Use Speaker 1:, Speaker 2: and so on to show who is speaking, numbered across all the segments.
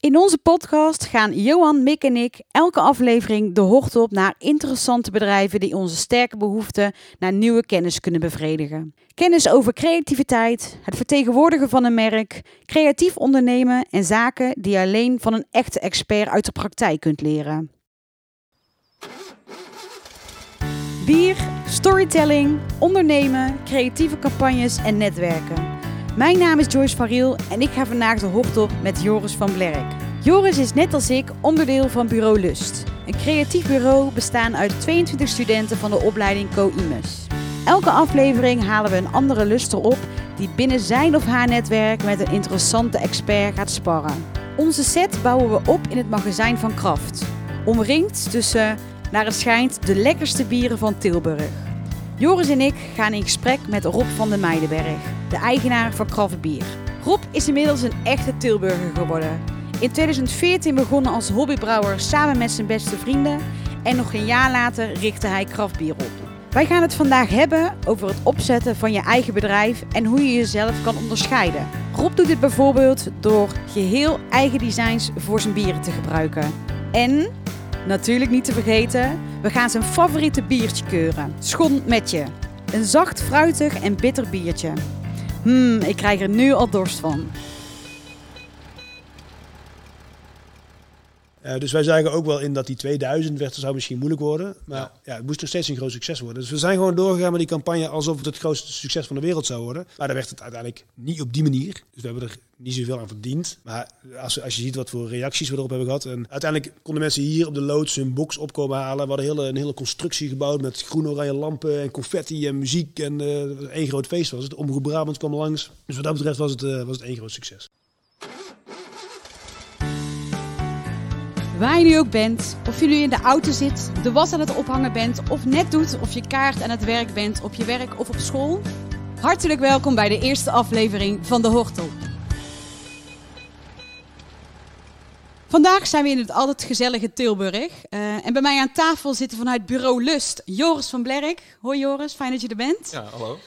Speaker 1: In onze podcast gaan Johan, Mick en ik elke aflevering de hoogte op naar interessante bedrijven die onze sterke behoefte naar nieuwe kennis kunnen bevredigen. Kennis over creativiteit, het vertegenwoordigen van een merk, creatief ondernemen en zaken die je alleen van een echte expert uit de praktijk kunt leren. Bier, storytelling, ondernemen, creatieve campagnes en netwerken. Mijn naam is Joyce Variel en ik ga vandaag de hoogte op met Joris van Blerk. Joris is net als ik onderdeel van Bureau Lust. Een creatief bureau bestaan uit 22 studenten van de opleiding Co-IMUS. Elke aflevering halen we een andere luster op die binnen zijn of haar netwerk met een interessante expert gaat sparren. Onze set bouwen we op in het magazijn van Kraft. Omringd tussen, naar het schijnt, de lekkerste bieren van Tilburg. Joris en ik gaan in gesprek met Rob van den Meidenberg, de eigenaar van Kraft Bier. Rob is inmiddels een echte Tilburger geworden. In 2014 begonnen als hobbybrouwer samen met zijn beste vrienden en nog een jaar later richtte hij Kraft Bier op. Wij gaan het vandaag hebben over het opzetten van je eigen bedrijf en hoe je jezelf kan onderscheiden. Rob doet dit bijvoorbeeld door geheel eigen designs voor zijn bieren te gebruiken. En, natuurlijk niet te vergeten, we gaan zijn favoriete biertje keuren. Schon met je. Een zacht, fruitig en bitter biertje. Hmm, ik krijg er nu al dorst van.
Speaker 2: Uh, dus wij zagen ook wel in dat die 2000 werd, zou misschien moeilijk worden. Maar ja. ja. het moest nog steeds een groot succes worden. Dus we zijn gewoon doorgegaan met die campagne alsof het het grootste succes van de wereld zou worden. Maar dan werd het uiteindelijk niet op die manier. Dus we hebben er niet zoveel aan verdiend. Maar als, als je ziet wat voor reacties we erop hebben gehad. En uiteindelijk konden mensen hier op de loods hun box opkomen halen. We hadden hele, een hele constructie gebouwd met groen-oranje lampen en confetti en muziek. En uh, één groot feest was het. Omroep Brabant kwam langs. Dus wat dat betreft was het, uh, was het één groot succes.
Speaker 1: Waar je nu ook bent, of je nu in de auto zit, de was aan het ophangen bent, of net doet of je kaart aan het werk bent op je werk of op school. Hartelijk welkom bij de eerste aflevering van De Hortel. Vandaag zijn we in het altijd gezellige Tilburg. Uh, en bij mij aan tafel zitten vanuit Bureau Lust Joris van Blerk. Hoi Joris, fijn dat je er bent.
Speaker 3: Ja, hallo.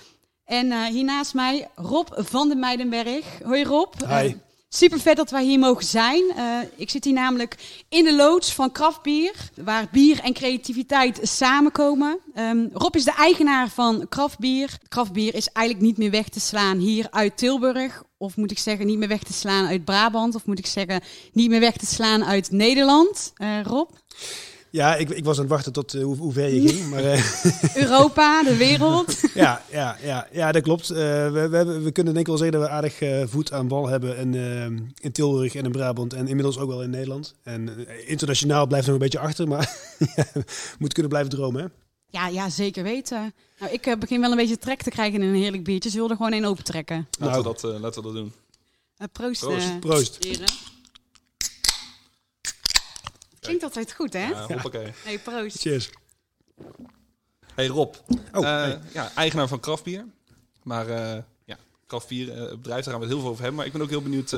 Speaker 1: En uh, hier naast mij Rob van den Meidenberg. Hoi Rob.
Speaker 2: Hi.
Speaker 1: Super vet dat wij hier mogen zijn. Uh, ik zit hier namelijk in de loods van Kraftbier, waar bier en creativiteit samenkomen. Um, Rob is de eigenaar van Kraftbier. Kraftbier is eigenlijk niet meer weg te slaan hier uit Tilburg. Of moet ik zeggen, niet meer weg te slaan uit Brabant. Of moet ik zeggen, niet meer weg te slaan uit Nederland. Uh, Rob?
Speaker 2: Ja, ik, ik was aan het wachten tot uh, hoe, hoe, ver je ging. Maar, uh,
Speaker 1: Europa, de wereld.
Speaker 2: ja, ja, ja, ja, dat klopt. Uh, we, we, hebben, we kunnen denk ik wel zeggen dat we aardig voet aan bal hebben in, in Tilburg en in Brabant. En inmiddels ook wel in Nederland. En internationaal blijft nog een beetje achter, maar moet kunnen blijven dromen. Hè?
Speaker 1: Ja, ja, zeker weten. Nou, ik begin wel een beetje trek te krijgen in een heerlijk biertje. Ze wilden gewoon één open trekken.
Speaker 3: Laten, nou. we dat, laten we dat doen.
Speaker 1: proost.
Speaker 2: Proost. proost.
Speaker 1: Klinkt altijd goed, hè?
Speaker 3: Ja, hoppakee.
Speaker 1: Hey, proost.
Speaker 2: Cheers.
Speaker 3: Hey Rob,
Speaker 2: oh,
Speaker 3: uh,
Speaker 2: hey.
Speaker 3: ja, eigenaar van Kraftbier. Maar uh, ja, Kraftbier, uh, bedrijf, daar gaan we het heel veel over hebben. Maar ik ben ook heel benieuwd,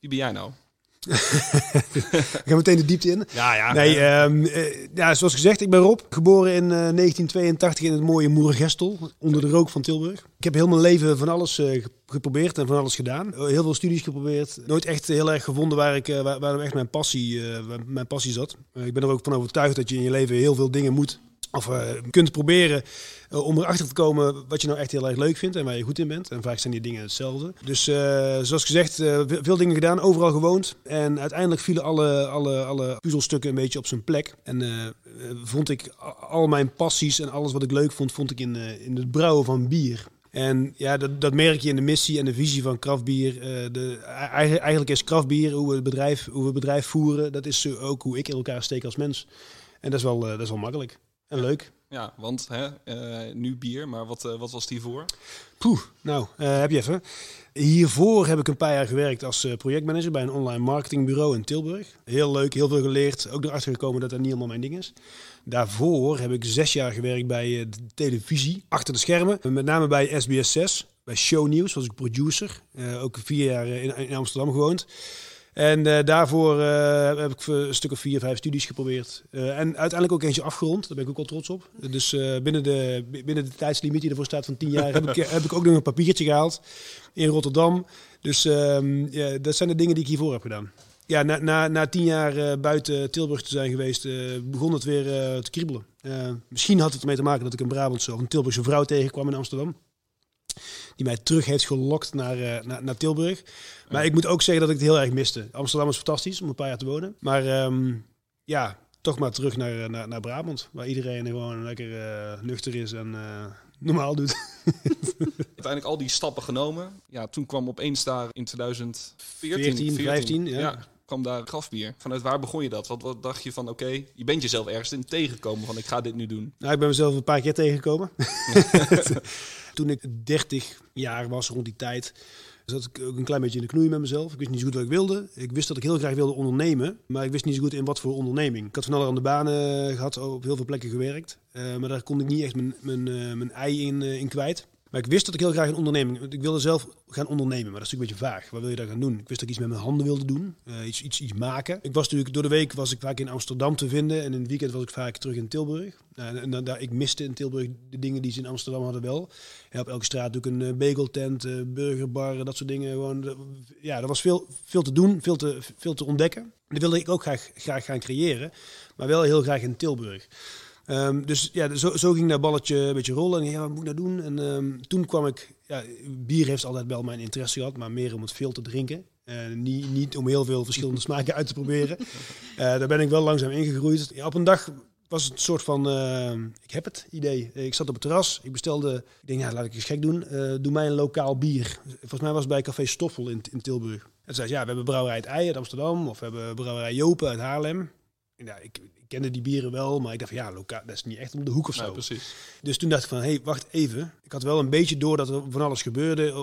Speaker 3: wie ben jij nou?
Speaker 2: Gaan meteen de diepte in.
Speaker 3: Ja, ja.
Speaker 2: Nee, um, ja, zoals gezegd, ik ben Rob. Geboren in 1982 in het mooie Moerengestel, onder de rook van Tilburg. Ik heb heel mijn leven van alles geprobeerd en van alles gedaan. Heel veel studies geprobeerd. Nooit echt heel erg gevonden waar, ik, waar, waar echt mijn passie, mijn passie zat. ik ben er ook van overtuigd dat je in je leven heel veel dingen moet of uh, kunt proberen uh, om erachter te komen wat je nou echt heel erg leuk vindt en waar je goed in bent. En vaak zijn die dingen hetzelfde. Dus uh, zoals gezegd, veel dingen gedaan, overal gewoond. En uiteindelijk vielen alle, alle, alle puzzelstukken een beetje op zijn plek. En vond ik al mijn passies en alles wat ik leuk vond, vond ik in, in het brouwen van bier. En ja, dat, dat merk je in de missie en de visie van kraftbier. eigenlijk is kraftbier, hoe we het bedrijf, hoe we bedrijf voeren, dat is ook hoe ik in elkaar steek als mens. En dat is wel, dat is wel makkelijk. En leuk.
Speaker 3: Ja, want hè, uh, nu bier, maar wat, uh, wat was die voor?
Speaker 2: Poeh, nou, uh, heb je even. Hiervoor heb ik een paar jaar gewerkt als projectmanager bij een online marketingbureau in Tilburg. Heel leuk, heel veel geleerd. Ook erachter gekomen dat dat niet helemaal mijn ding is. Daarvoor heb ik zes jaar gewerkt bij de televisie, achter de schermen. Met name bij SBS 6, bij Show News was ik producer. ook vier jaar in, in Amsterdam gewoond. En uh, daarvoor uh, heb ik een stuk of vier, vijf studies geprobeerd. En uiteindelijk ook eentje afgerond. Daar ben ik ook wel trots op. Dus binnen, de, binnen de tijdslimiet die ervoor staat van tien jaar heb, ik, heb ik ook nog een papiertje gehaald in Rotterdam. Dus ehm, ja, dat zijn de dingen die ik hiervoor heb gedaan. ja, na, na, na tien jaar eh, buiten Tilburg te zijn geweest, eh, begon het weer eh, te kriebelen. Eh, misschien had het ermee te maken dat ik een Brabantse of een Tilburgse vrouw tegenkwam in Amsterdam. Die mij terug heeft gelokt naar, eh, naar, naar Tilburg. Maar ik moet ook zeggen dat ik het heel erg miste. Amsterdam is fantastisch om een paar jaar te wonen. Maar ehm, ja, toch maar terug naar, naar, naar Brabant. Waar iedereen gewoon lekker eh, nuchter is en eh, normaal doet.
Speaker 3: Uiteindelijk al die stappen genomen. Ja, toen kwam opeens daar in 2014,
Speaker 2: 14, 15, ja.
Speaker 3: kwam daar grafbier. Vanuit waar begon je dat? Wat, wat dacht je van, oké, je bent jezelf ergens in tegengekomen van, ik ga dit nu doen.
Speaker 2: Nou, ik ben mezelf een paar keer tegengekomen. Toen ik 30 jaar was, rond die tijd, zat ik ook een klein beetje in de knoei met mezelf. Ik wist niet zo goed wat ik wilde. Ik wist dat ik heel graag wilde ondernemen, maar ik wist niet zo goed in wat voor onderneming. Ik had van allerhande banen eh, gehad, op heel veel plekken gewerkt. Eh, maar daar kon ik niet echt mijn, mijn, eh, mijn ei in, eh, in kwijt. Maar ik wist dat ik heel graag een onderneming... Ik wilde zelf gaan ondernemen, maar dat is natuurlijk een beetje vaag. Wat wil je daar gaan doen? Ik wist dat ik iets met mijn handen wilde doen. eh, iets, iets, iets maken. Ik was natuurlijk... Door de week was ik vaak in Amsterdam te vinden. En in het weekend was ik vaak terug in Tilburg. Nou, en dan, daar, ik miste in Tilburg de dingen die ze in Amsterdam hadden wel. Ja, op elke straat doe ik een eh, bageltent, eh, burgerbar, dat soort dingen. Gewoon, ja, er was veel, veel te doen, veel te, veel te ontdekken. Dat wilde ik ook graag, graag gaan creëren. Maar wel heel graag in Tilburg. Ehm, dus ja, zo, zo ging dat balletje een beetje rollen. En ja, wat moet ik nou doen? En ehm, toen kwam ik... Ja, bier heeft altijd wel mijn interesse gehad, maar meer om het veel te drinken. Eh, niet, niet om heel veel verschillende smaken uit te proberen. Eh, daar ben ik wel langzaam ingegroeid. Ja, op een dag was het een soort van, ehm, ik heb het idee. Ik zat op het terras, ik bestelde, ik denk, ja, laat ik eens gek doen. Eh, doe mij een lokaal bier. Volgens mij was het bij Café Stoffel in, in Tilburg. En zei ze, ja, we hebben brouwerij het Ei uit Amsterdam, of we hebben brouwerij Jopen uit Haarlem. Ja, ik, ik kende die bieren wel, maar ik dacht van ja, lokaal, dat is niet echt om de hoek of zo.
Speaker 3: Precies.
Speaker 2: Dus toen dacht ik van, hé, hey, wacht even. Ik had wel een beetje door dat er van alles gebeurde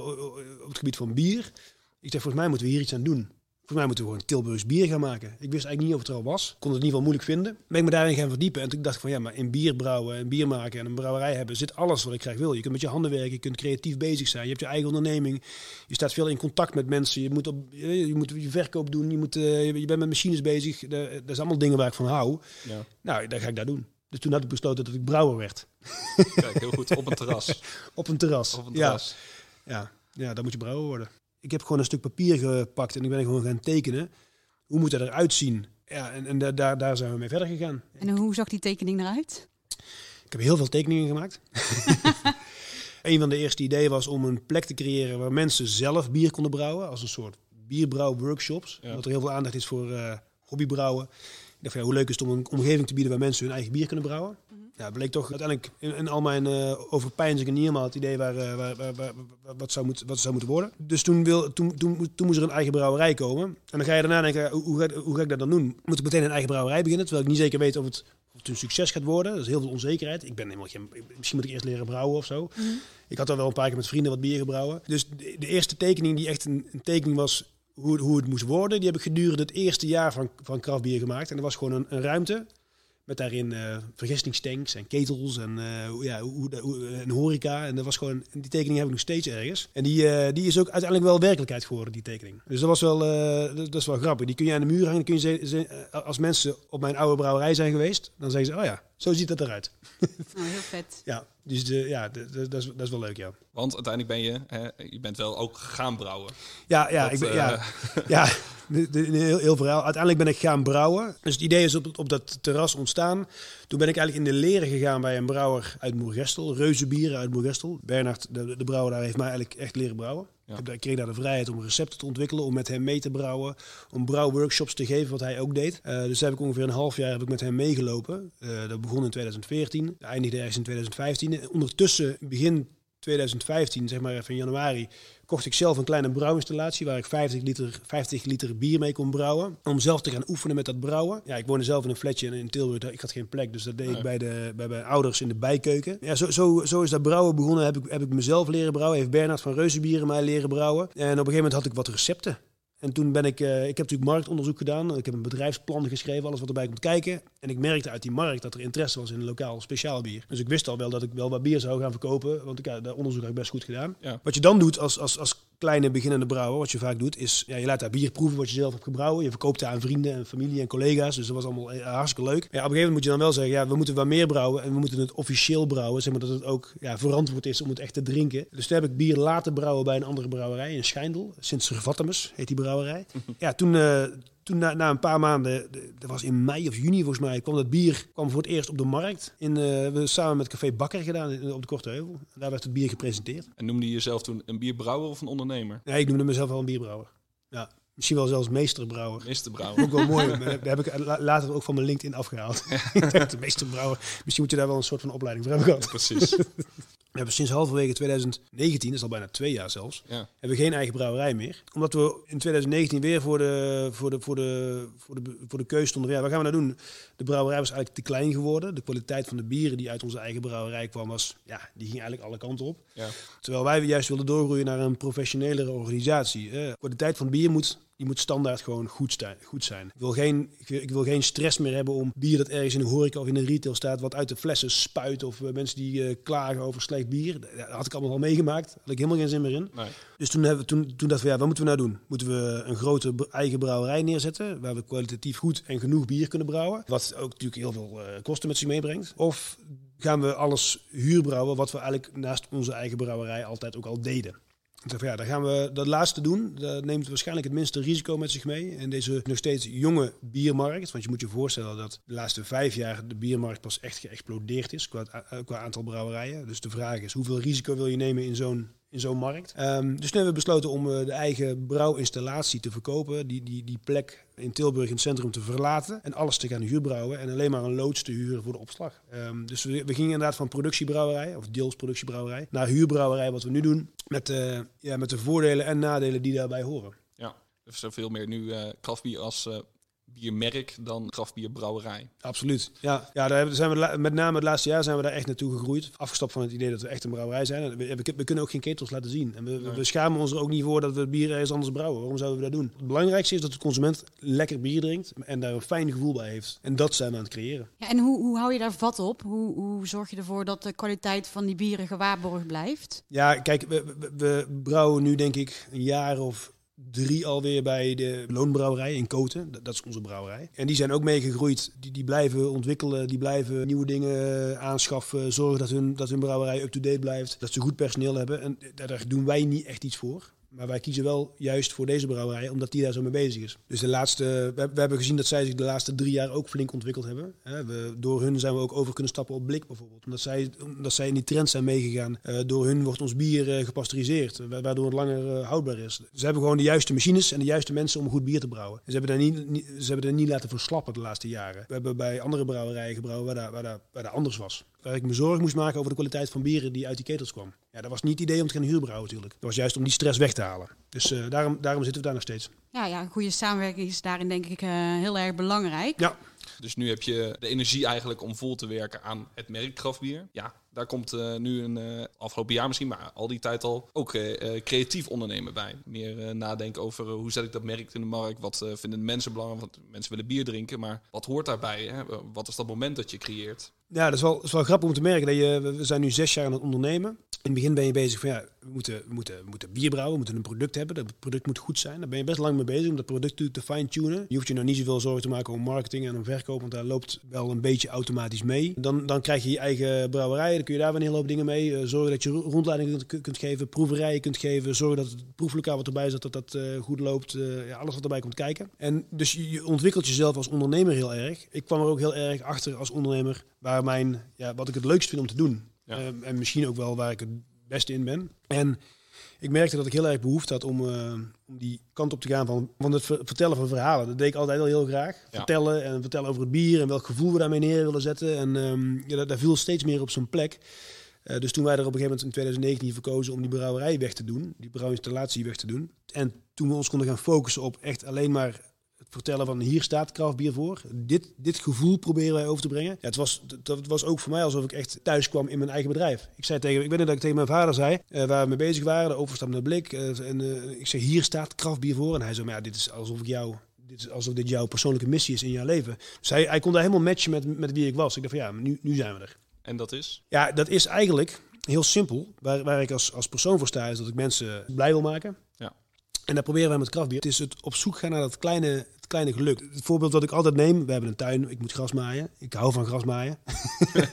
Speaker 2: op het gebied van bier. Ik dacht, volgens mij moeten we hier iets aan doen. Volgens mij moeten we gewoon Tilburgs bier gaan maken. Ik wist eigenlijk niet of het er al was. Kon het in ieder geval moeilijk vinden. Ben ik me daarin gaan verdiepen. En toen dacht ik van, ja, maar in bier brouwen en bier maken en een brouwerij hebben zit alles wat ik graag wil. Je kunt met je handen werken, je kunt creatief bezig zijn. Je hebt je eigen onderneming. Je staat veel in contact met mensen. Je moet, op, je je moet je verkoop doen. Je, moet, eh, je bent met machines bezig. Dat zijn allemaal dingen waar ik van hou.
Speaker 3: Ja.
Speaker 2: Nou, dan ga ik dat doen. Dus toen had ik besloten dat ik brouwer werd.
Speaker 3: Kijk, heel goed. Op een terras.
Speaker 2: Op een terras.
Speaker 3: Op een
Speaker 2: ja.
Speaker 3: terras.
Speaker 2: Ja, ja, dan moet je brouwer worden. Ik heb gewoon een stuk papier gepakt en ik ben gewoon gaan tekenen. Hoe moet dat eruit zien? Ja, en, en da- daar, daar zijn we mee verder gegaan.
Speaker 1: En hoe zag die tekening eruit?
Speaker 2: Ik heb heel veel tekeningen gemaakt. een van de eerste ideeën was om een plek te creëren waar mensen zelf bier konden brouwen. Als een soort bierbrouwworkshops.
Speaker 3: Ja.
Speaker 2: Dat er heel veel aandacht is voor eh, hobbybrouwen. Ik dacht van, ja, hoe leuk is het om een omgeving te bieden waar mensen hun eigen bier kunnen brouwen. Ja, bleek toch uiteindelijk in, in al mijn eh overpeinzingen niet helemaal het idee waar, eh, waar, waar, wat, zou moeten, wat zou moeten worden. Dus toen, wil, toen, toen, toen moest er een eigen brouwerij komen. En dan ga je daarna denken, hoe, hoe, ga, hoe ga ik dat dan doen? Moet ik meteen een eigen brouwerij beginnen? Terwijl ik niet zeker weet of het, of het een succes gaat worden. Dat is heel veel onzekerheid. Ik ben helemaal geen, misschien moet ik eerst leren brouwen of zo. Ik had al wel een paar keer met vrienden wat bier gebrouwen. Dus de, de eerste tekening die echt een, een tekening was hoe, hoe het moest worden, die heb ik gedurende het eerste jaar van, van kraftbier gemaakt. En dat was gewoon een, een ruimte met daarin eh vergistingstanks en ketels en, eh, ja, hoe, hoe, en horeca. En dat was gewoon, die tekening heb ik nog steeds ergens. En die, eh, die is ook uiteindelijk wel werkelijkheid geworden, die tekening. Dus dat was wel, eh, dat, is wel grappig. Die kun je aan de muur hangen. Kun je ze- ze- eh, als mensen op mijn oude brouwerij zijn geweest, dan zeggen ze, oh ja, zo ziet dat eruit.
Speaker 1: Nou, heel vet.
Speaker 2: Ja, dus de, ja, dat, is, dat is wel leuk, ja.
Speaker 3: Want uiteindelijk ben je, hè, je bent wel ook gaan brouwen.
Speaker 2: Ja, ja,
Speaker 3: Dat,
Speaker 2: ik ben,
Speaker 3: eh,
Speaker 2: ja, ja een heel, heel verhaal. Uiteindelijk ben ik gaan brouwen. Dus het idee is op, op dat terras ontstaan. Toen ben ik eigenlijk in de leren gegaan bij een brouwer uit Moergestel. Reuzenbieren uit Moergestel. Bernard, de, de brouwer daar, heeft mij eigenlijk echt leren brouwen. Ik, kreeg daar de vrijheid om recepten te ontwikkelen, om met hem mee te brouwen, om brouwworkshops te geven, wat hij ook deed. Eh, dus heb ik ongeveer een half jaar heb ik met hem meegelopen. Eh, dat begon in 2014, eindigde ergens in 2015. En ondertussen, begin 2015, zeg maar even in januari, kocht ik zelf een kleine brouwinstallatie waar ik 50 liter, 50 liter bier mee kon brouwen. Om zelf te gaan oefenen met dat brouwen. Ja, ik woonde zelf in een flatje in- Tilburg. Ik had geen plek, dus dat deed
Speaker 3: Nee.
Speaker 2: ik bij, de, bij mijn ouders in de bijkeuken. Ja, zo, zo, zo is dat brouwen begonnen. Heb ik, heb ik mezelf leren brouwen. Heeft Bernard van Reuzenbieren mij leren brouwen. En op een gegeven moment had ik wat recepten. En toen ben ik, eh, ik heb natuurlijk marktonderzoek gedaan. Ik heb een bedrijfsplan geschreven, alles wat erbij komt kijken. En ik merkte uit die markt dat er interesse was in een lokaal speciaal bier. Dus ik wist al wel dat ik wel wat bier zou gaan verkopen, want ik, ja, dat onderzoek heb ik best goed gedaan.
Speaker 3: Ja.
Speaker 2: Wat je dan doet als, als, als kleine beginnende brouwer, wat je vaak doet, is ja, je laat daar bier proeven wat je zelf hebt gebrouwen. Je verkoopt daar aan vrienden en familie en collega's. Dus dat was allemaal eh, hartstikke leuk. Ja, op een gegeven moment moet je dan wel zeggen, ja, we moeten wat meer brouwen en we moeten het officieel brouwen. Zeg maar dat het ook ja, verantwoord is om het echt te drinken. Dus toen heb ik bier laten brouwen bij een andere brouwerij in Schijndel. Sint Servatimus heet die brouwerij. Ja, toen, eh, toen na, na een paar maanden, de- dat was in mei of juni volgens mij, kwam dat bier kwam voor het eerst op de markt. In, eh, we hebben samen met Café Bakker gedaan in- op de Korte Heuvel. Daar werd het bier gepresenteerd.
Speaker 3: En noemde je jezelf toen een bierbrouwer of een ondernemer?
Speaker 2: Nee, ik noemde mezelf wel een bierbrouwer. Ja, misschien wel zelfs meesterbrouwer.
Speaker 3: Meesterbrouwer.
Speaker 2: Ook wel mooi. Daar heb ik la- later ook van mijn LinkedIn afgehaald. De meesterbrouwer. Misschien moet je daar wel een soort van opleiding voor hebben gehad.
Speaker 3: Precies.
Speaker 2: We hebben sinds halverwege 2019, dat is al bijna twee jaar zelfs,
Speaker 3: Ja.
Speaker 2: hebben we geen eigen brouwerij meer. Omdat we in 2019 weer voor de, voor de, voor de, voor de, voor de keuze stonden. Ja, wat gaan we nou doen? De brouwerij was eigenlijk te klein geworden. De kwaliteit van de bieren die uit onze eigen brouwerij kwam, was, ja, die ging eigenlijk alle kanten op.
Speaker 3: Ja.
Speaker 2: Terwijl wij juist wilden doorgroeien naar een professionelere organisatie. Eh, De kwaliteit van bier moet, die moet standaard gewoon goed, sta- goed zijn. Ik wil, geen, ik wil- ik wil geen stress meer hebben om bier dat ergens in een horeca of in een retail staat, wat uit de flessen spuit. Of eh, mensen die eh, klagen over slecht bier. Dat had ik allemaal al meegemaakt. Daar had ik helemaal geen zin meer in.
Speaker 3: Nee.
Speaker 2: Dus toen, hebben we, toen, toen dachten we, ja, wat moeten we nou doen? Moeten we een grote eigen brouwerij neerzetten, waar we kwalitatief goed en genoeg bier kunnen brouwen, wat ook natuurlijk heel veel eh, kosten met zich meebrengt? Of gaan we alles huurbrouwen, wat we eigenlijk naast onze eigen brouwerij altijd ook al deden? Ja, dan gaan we dat laatste doen. Dat neemt waarschijnlijk het minste risico met zich mee. In deze nog steeds jonge biermarkt. Want je moet je voorstellen dat de laatste vijf jaar de biermarkt pas echt geëxplodeerd is qua, eh, qua aantal brouwerijen. Dus de vraag is, hoeveel risico wil je nemen in zo'n in zo'n markt. Ehm, dus nu hebben we besloten om eh, de eigen brouwinstallatie te verkopen. Die, die, die plek in Tilburg in het centrum te verlaten. En alles te gaan huurbrouwen. En alleen maar een loods te huren voor de opslag. Ehm, dus we, we gingen inderdaad van productiebrouwerij, of deels productiebrouwerij, naar huurbrouwerij. Wat we nu doen. Met, eh, ja, met de voordelen en nadelen die daarbij horen.
Speaker 3: Ja. Er is er veel meer nu eh kraftbier als eh, biermerk dan kraftbierbrouwerij.
Speaker 2: Absoluut. Ja, ja daar hebben- zijn we met name het laatste jaar zijn we daar echt naartoe gegroeid. Afgestapt van het idee dat we echt een brouwerij zijn. En We, we, we kunnen ook geen ketels laten zien. En we, we- we schamen ons er ook niet voor dat we het bier ergens anders brouwen. Waarom zouden we dat doen? Het belangrijkste is dat de consument lekker bier drinkt en daar een fijn gevoel bij heeft. En dat zijn we aan het creëren.
Speaker 1: Ja, en hoe, hoe hou je daar vat op? Hoe, hoe zorg je ervoor dat de kwaliteit van die bieren gewaarborgd blijft?
Speaker 2: Ja, kijk, we, we, we brouwen nu denk ik een jaar of drie alweer bij de Loonbrouwerij in Koten. Dat, is onze brouwerij. En die zijn ook meegegroeid. Die, die blijven ontwikkelen, die blijven nieuwe dingen aanschaffen. Zorgen dat hun, dat hun brouwerij up-to-date blijft. Dat ze goed personeel hebben. En daar doen wij niet echt iets voor. Maar wij kiezen wel juist voor deze brouwerij, omdat die daar zo mee bezig is. Dus de laatste, we, hebben gezien dat zij zich de laatste drie jaar ook flink ontwikkeld hebben. Door hun zijn we ook over kunnen stappen op blik bijvoorbeeld. Omdat zij, omdat zij in die trend zijn meegegaan. Eh, door hun wordt ons bier eh, gepasteuriseerd, wa- waardoor het langer eh, houdbaar is. Ze hebben gewoon de juiste machines en de juiste mensen om goed bier te brouwen. En ze hebben daar niet, ze hebben er niet laten verslappen de laatste jaren. We hebben bij andere brouwerijen gebrouwen waar waar dat, waar dat anders was. Waar ik me zorgen moest maken over de kwaliteit van bieren die uit die ketels kwam. Ja, dat was niet het idee om te gaan huurbrouwen natuurlijk. Dat was juist om die stress weg te halen. Dus eh, daarom, daarom zitten we daar nog steeds.
Speaker 1: Ja, ja, een goede samenwerking is daarin denk ik eh, heel erg belangrijk.
Speaker 2: Ja,
Speaker 3: Dus nu heb je de energie eigenlijk om vol te werken aan het merk kraftbier. Ja, daar komt eh, nu een eh, afgelopen jaar misschien, maar al die tijd al ook eh, eh, creatief ondernemen bij. Meer eh, nadenken over hoe zet ik dat merk in de markt, wat eh, vinden de mensen belangrijk, want mensen willen bier drinken, maar wat hoort daarbij? Hè? Wat is dat moment dat je creëert?
Speaker 2: Ja, dat is, wel, wel grappig om te merken. Dat je, we- zijn nu zes jaar aan het ondernemen. In het begin ben je bezig van ja, we moeten, we moeten, moeten bier brouwen, we moeten een product hebben. Dat product moet goed zijn. Daar ben je best lang mee bezig om dat product te- fine-tunen. Je hoeft je nou niet zoveel zorgen te maken om marketing en om verkoop, want daar loopt wel een beetje automatisch mee. Dan, dan krijg je je eigen brouwerij, dan kun je daar weer een hele hoop dingen mee. Eh, zorgen dat je ro- rondleidingen kunt, kunt geven, proeverijen kunt geven. Zorgen dat het proeflokaal wat erbij zit, dat dat eh, goed loopt. Eh, alles wat erbij komt kijken. En dus je ontwikkelt jezelf als ondernemer heel erg. Ik kwam er ook heel erg achter als ondernemer waar mijn, ja, wat ik het leukst vind om te doen.
Speaker 3: Ja.
Speaker 2: Eh, en misschien ook wel waar ik het beste in ben. En ik merkte dat ik heel erg behoefte had om, eh, om die kant op te gaan van, van het ver- vertellen van verhalen. Dat deed ik altijd al heel graag.
Speaker 3: Ja.
Speaker 2: Vertellen en vertellen over het bier en welk gevoel we daarmee neer willen zetten. En ehm, ja, dat, dat viel steeds meer op zijn plek. Eh, dus toen wij er op een gegeven moment in 2019 voor kozen om die brouwerij weg te doen, die brouwinstallatie weg te doen. En toen we ons konden gaan focussen op echt alleen maar vertellen van hier staat kraftbier voor. Dit, dit gevoel proberen wij over te brengen. Ja, het, was, dat was ook voor mij alsof ik echt thuis kwam in mijn eigen bedrijf. Ik zei tegen, ik weet niet dat ik tegen mijn vader zei, eh, waar we mee bezig waren, de overstap naar blik. eh, en eh, ik zeg, hier staat kraftbier voor. En hij zei, maar ja, dit is alsof ik jou, dit is alsof dit jouw persoonlijke missie is in jouw leven. Dus hij, hij kon daar helemaal matchen met, met wie ik was. Ik dacht van ja, nu, nu zijn we er.
Speaker 3: En dat is?
Speaker 2: Ja, dat is eigenlijk heel simpel. Waar, waar ik als, als persoon voor sta, is dat ik mensen blij wil maken.
Speaker 3: Ja.
Speaker 2: En dat proberen wij met kraftbier. Het is het op zoek gaan naar dat kleine, kleine geluk. Het voorbeeld dat ik altijd neem, we hebben een tuin, ik moet gras maaien. Ik hou van gras maaien.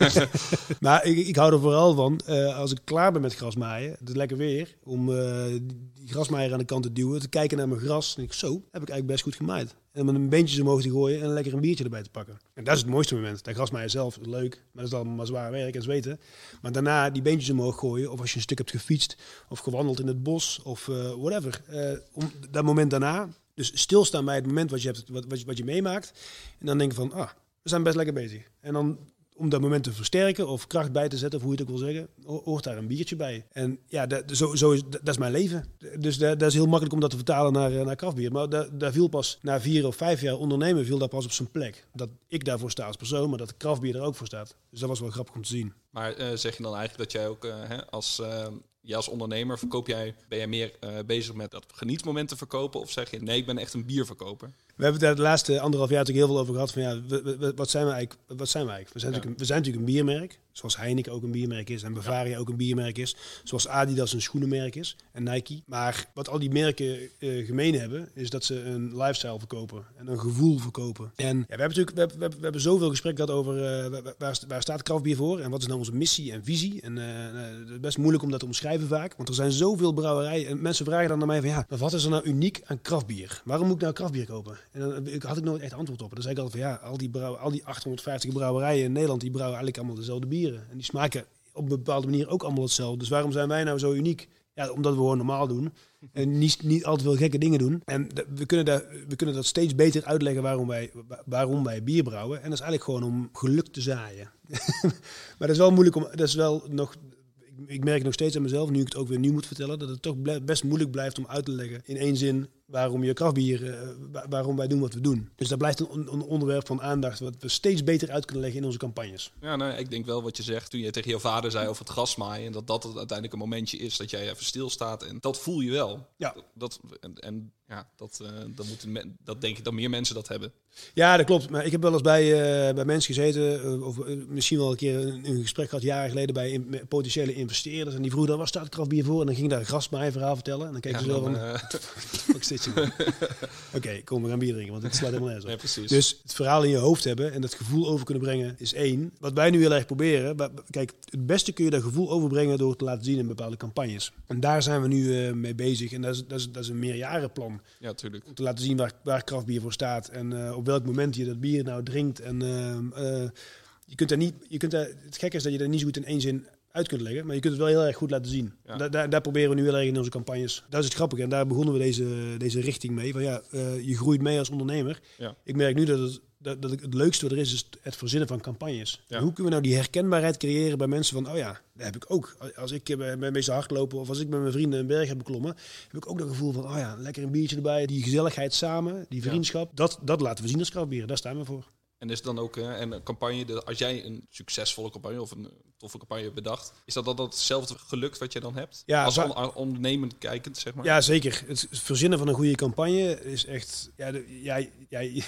Speaker 2: maar ik, ik hou er vooral van, eh, als ik klaar ben met gras maaien, het is lekker weer, om eh, die grasmaaier aan de kant te duwen, te kijken naar mijn gras. En ik, zo, heb ik eigenlijk best goed gemaaid. En met een beentjes omhoog te gooien en lekker een biertje erbij te pakken. En dat is het mooiste moment. Dat grasmaaien zelf is leuk, maar dat is dan maar zwaar werk en zweten. Maar daarna die beentjes omhoog gooien, of als je een stuk hebt gefietst, of gewandeld in het bos, of eh, whatever. Om dat moment daarna, dus stilstaan bij het moment wat je, hebt, wat, wat, je, wat je meemaakt. En dan denken van, ah, we zijn best lekker bezig. En dan om dat moment te versterken of kracht bij te zetten, of hoe je het ook wil zeggen, ho- hoort daar een biertje bij. En ja, dat, zo, zo is, dat, is mijn leven. Dus dat, is heel makkelijk om dat te vertalen naar, eh, naar krachtbier. Maar dat viel pas na vier of vijf jaar ondernemen, viel dat pas op zijn plek. Dat ik daarvoor sta als persoon, maar dat krachtbier er ook voor staat. Dus dat was wel grappig om te zien.
Speaker 3: Maar eh, zeg je dan eigenlijk dat jij ook eh, hè, als, jij als ondernemer verkoop jij, ben jij meer eh, bezig met dat genietmoment te verkopen? Of zeg je nee, ik ben echt een bierverkoper?
Speaker 2: We hebben daar de laatste anderhalf jaar natuurlijk heel veel over gehad. Van ja, we- we- wat zijn we eigenlijk? Wat zijn we eigenlijk? We zijn,
Speaker 3: Ja.
Speaker 2: natuurlijk, een, we zijn natuurlijk een biermerk. Zoals Heineken ook een biermerk is. En Bavaria ook een biermerk is. Zoals Adidas een schoenenmerk is. En Nike. Maar wat al die merken eh, gemeen hebben. Is dat ze een lifestyle verkopen. En een gevoel verkopen. En ja, we hebben natuurlijk we hebben, we hebben, we hebben zoveel gesprek gehad over eh, waar- staat kraftbier voor. En wat is nou onze missie en visie. En eh, het is best moeilijk om dat te omschrijven vaak. Want er zijn zoveel brouwerijen. En mensen vragen dan naar mij van ja, maar wat is er nou uniek aan kraftbier? Waarom moet ik nou kraftbier kopen? En dan had ik nooit echt antwoord op. Dan zei ik altijd van ja, al die, al die 850 brouwerijen in Nederland, die brouwen eigenlijk allemaal dezelfde bieren. En die smaken op een bepaalde manier ook allemaal hetzelfde. Dus waarom zijn wij nou zo uniek? Ja, omdat we gewoon normaal doen. En niet, niet al te veel gekke dingen doen. En we kunnen, daar, we kunnen dat steeds beter uitleggen waarom wij, wa- waarom wij bier brouwen. En dat is eigenlijk gewoon om geluk te zaaien. maar dat is wel moeilijk om. Dat is wel nog. ik- merk nog steeds aan mezelf, nu ik het ook weer nu moet vertellen, dat het toch best moeilijk blijft om uit te leggen in één zin waarom je krachtbier, eh, wa- waarom wij doen wat we doen. Dus dat blijft een, on- een onderwerp van aandacht wat we steeds beter uit kunnen leggen in onze campagnes.
Speaker 3: Ja, nou, ik denk wel wat je zegt toen je tegen je vader zei over het grasmaaien. En dat dat het uiteindelijk een momentje is dat jij even stilstaat. En dat voel je wel.
Speaker 2: Ja.
Speaker 3: Dat, dat- en, en ja, dat, eh, dat, moeten dat denk ik dat meer mensen dat hebben.
Speaker 2: Ja, dat klopt. Maar ik heb wel eens bij, eh, bij mensen gezeten, of misschien wel een keer een, een gesprek gehad jaren geleden bij in- potentiële investeerders. En die vroegen dan, waar staat krachtbier voor? En dan ging ik daar een grasmaaier verhaal vertellen. En dan keken
Speaker 3: Ja,
Speaker 2: ze
Speaker 3: dan,
Speaker 2: van, Oké, kom, we gaan bier drinken, want het slaat helemaal nergens op.
Speaker 3: nee, precies.
Speaker 2: Dus het verhaal in je hoofd hebben en dat gevoel over kunnen brengen is één. Wat wij nu heel erg proberen. Kijk, het beste kun je dat gevoel overbrengen door het te laten zien in bepaalde campagnes. En daar zijn we nu eh, mee bezig. En dat is, dat, is, dat is een meerjarenplan.
Speaker 3: ja, tuurlijk.
Speaker 2: Om te laten zien waar, waar krachtbier voor staat. En eh, op welk moment je dat bier nou drinkt. En ehm, eh, je kunt daar niet. Je kunt daar, het gekke is dat je dat niet zo goed in één zin uit kunt leggen. Maar je kunt het wel heel erg goed laten zien.
Speaker 3: Ja.
Speaker 2: Daar, proberen we nu heel erg in onze campagnes. Dat is het grappige. En daar begonnen we deze, deze richting mee. Van ja, eh, je groeit mee als ondernemer.
Speaker 3: Ja.
Speaker 2: Ik merk nu dat het, dat, dat ik het leukste wat er is, is het verzinnen van campagnes.
Speaker 3: Ja.
Speaker 2: Hoe kunnen we nou die herkenbaarheid creëren bij mensen van, oh ja, dat heb ik ook. Als ik eh, bij bij meeste hardlopen of als ik met mijn vrienden een berg heb beklommen, heb ik ook dat gevoel van, oh ja, lekker een biertje erbij, die gezelligheid samen, die vriendschap. Dat, dat laten we zien als krachtbieren, daar staan we voor.
Speaker 3: En is het dan ook eh, en een campagne, de, als jij een succesvolle campagne of een toffe campagne hebt bedacht, is dat dan dat hetzelfde gelukt wat je dan hebt?
Speaker 2: Ja,
Speaker 3: als on, ondernemend kijkend, zeg maar.
Speaker 2: Ja, zeker. Het verzinnen van een goede campagne is echt. Ja, de, jij, jij, ik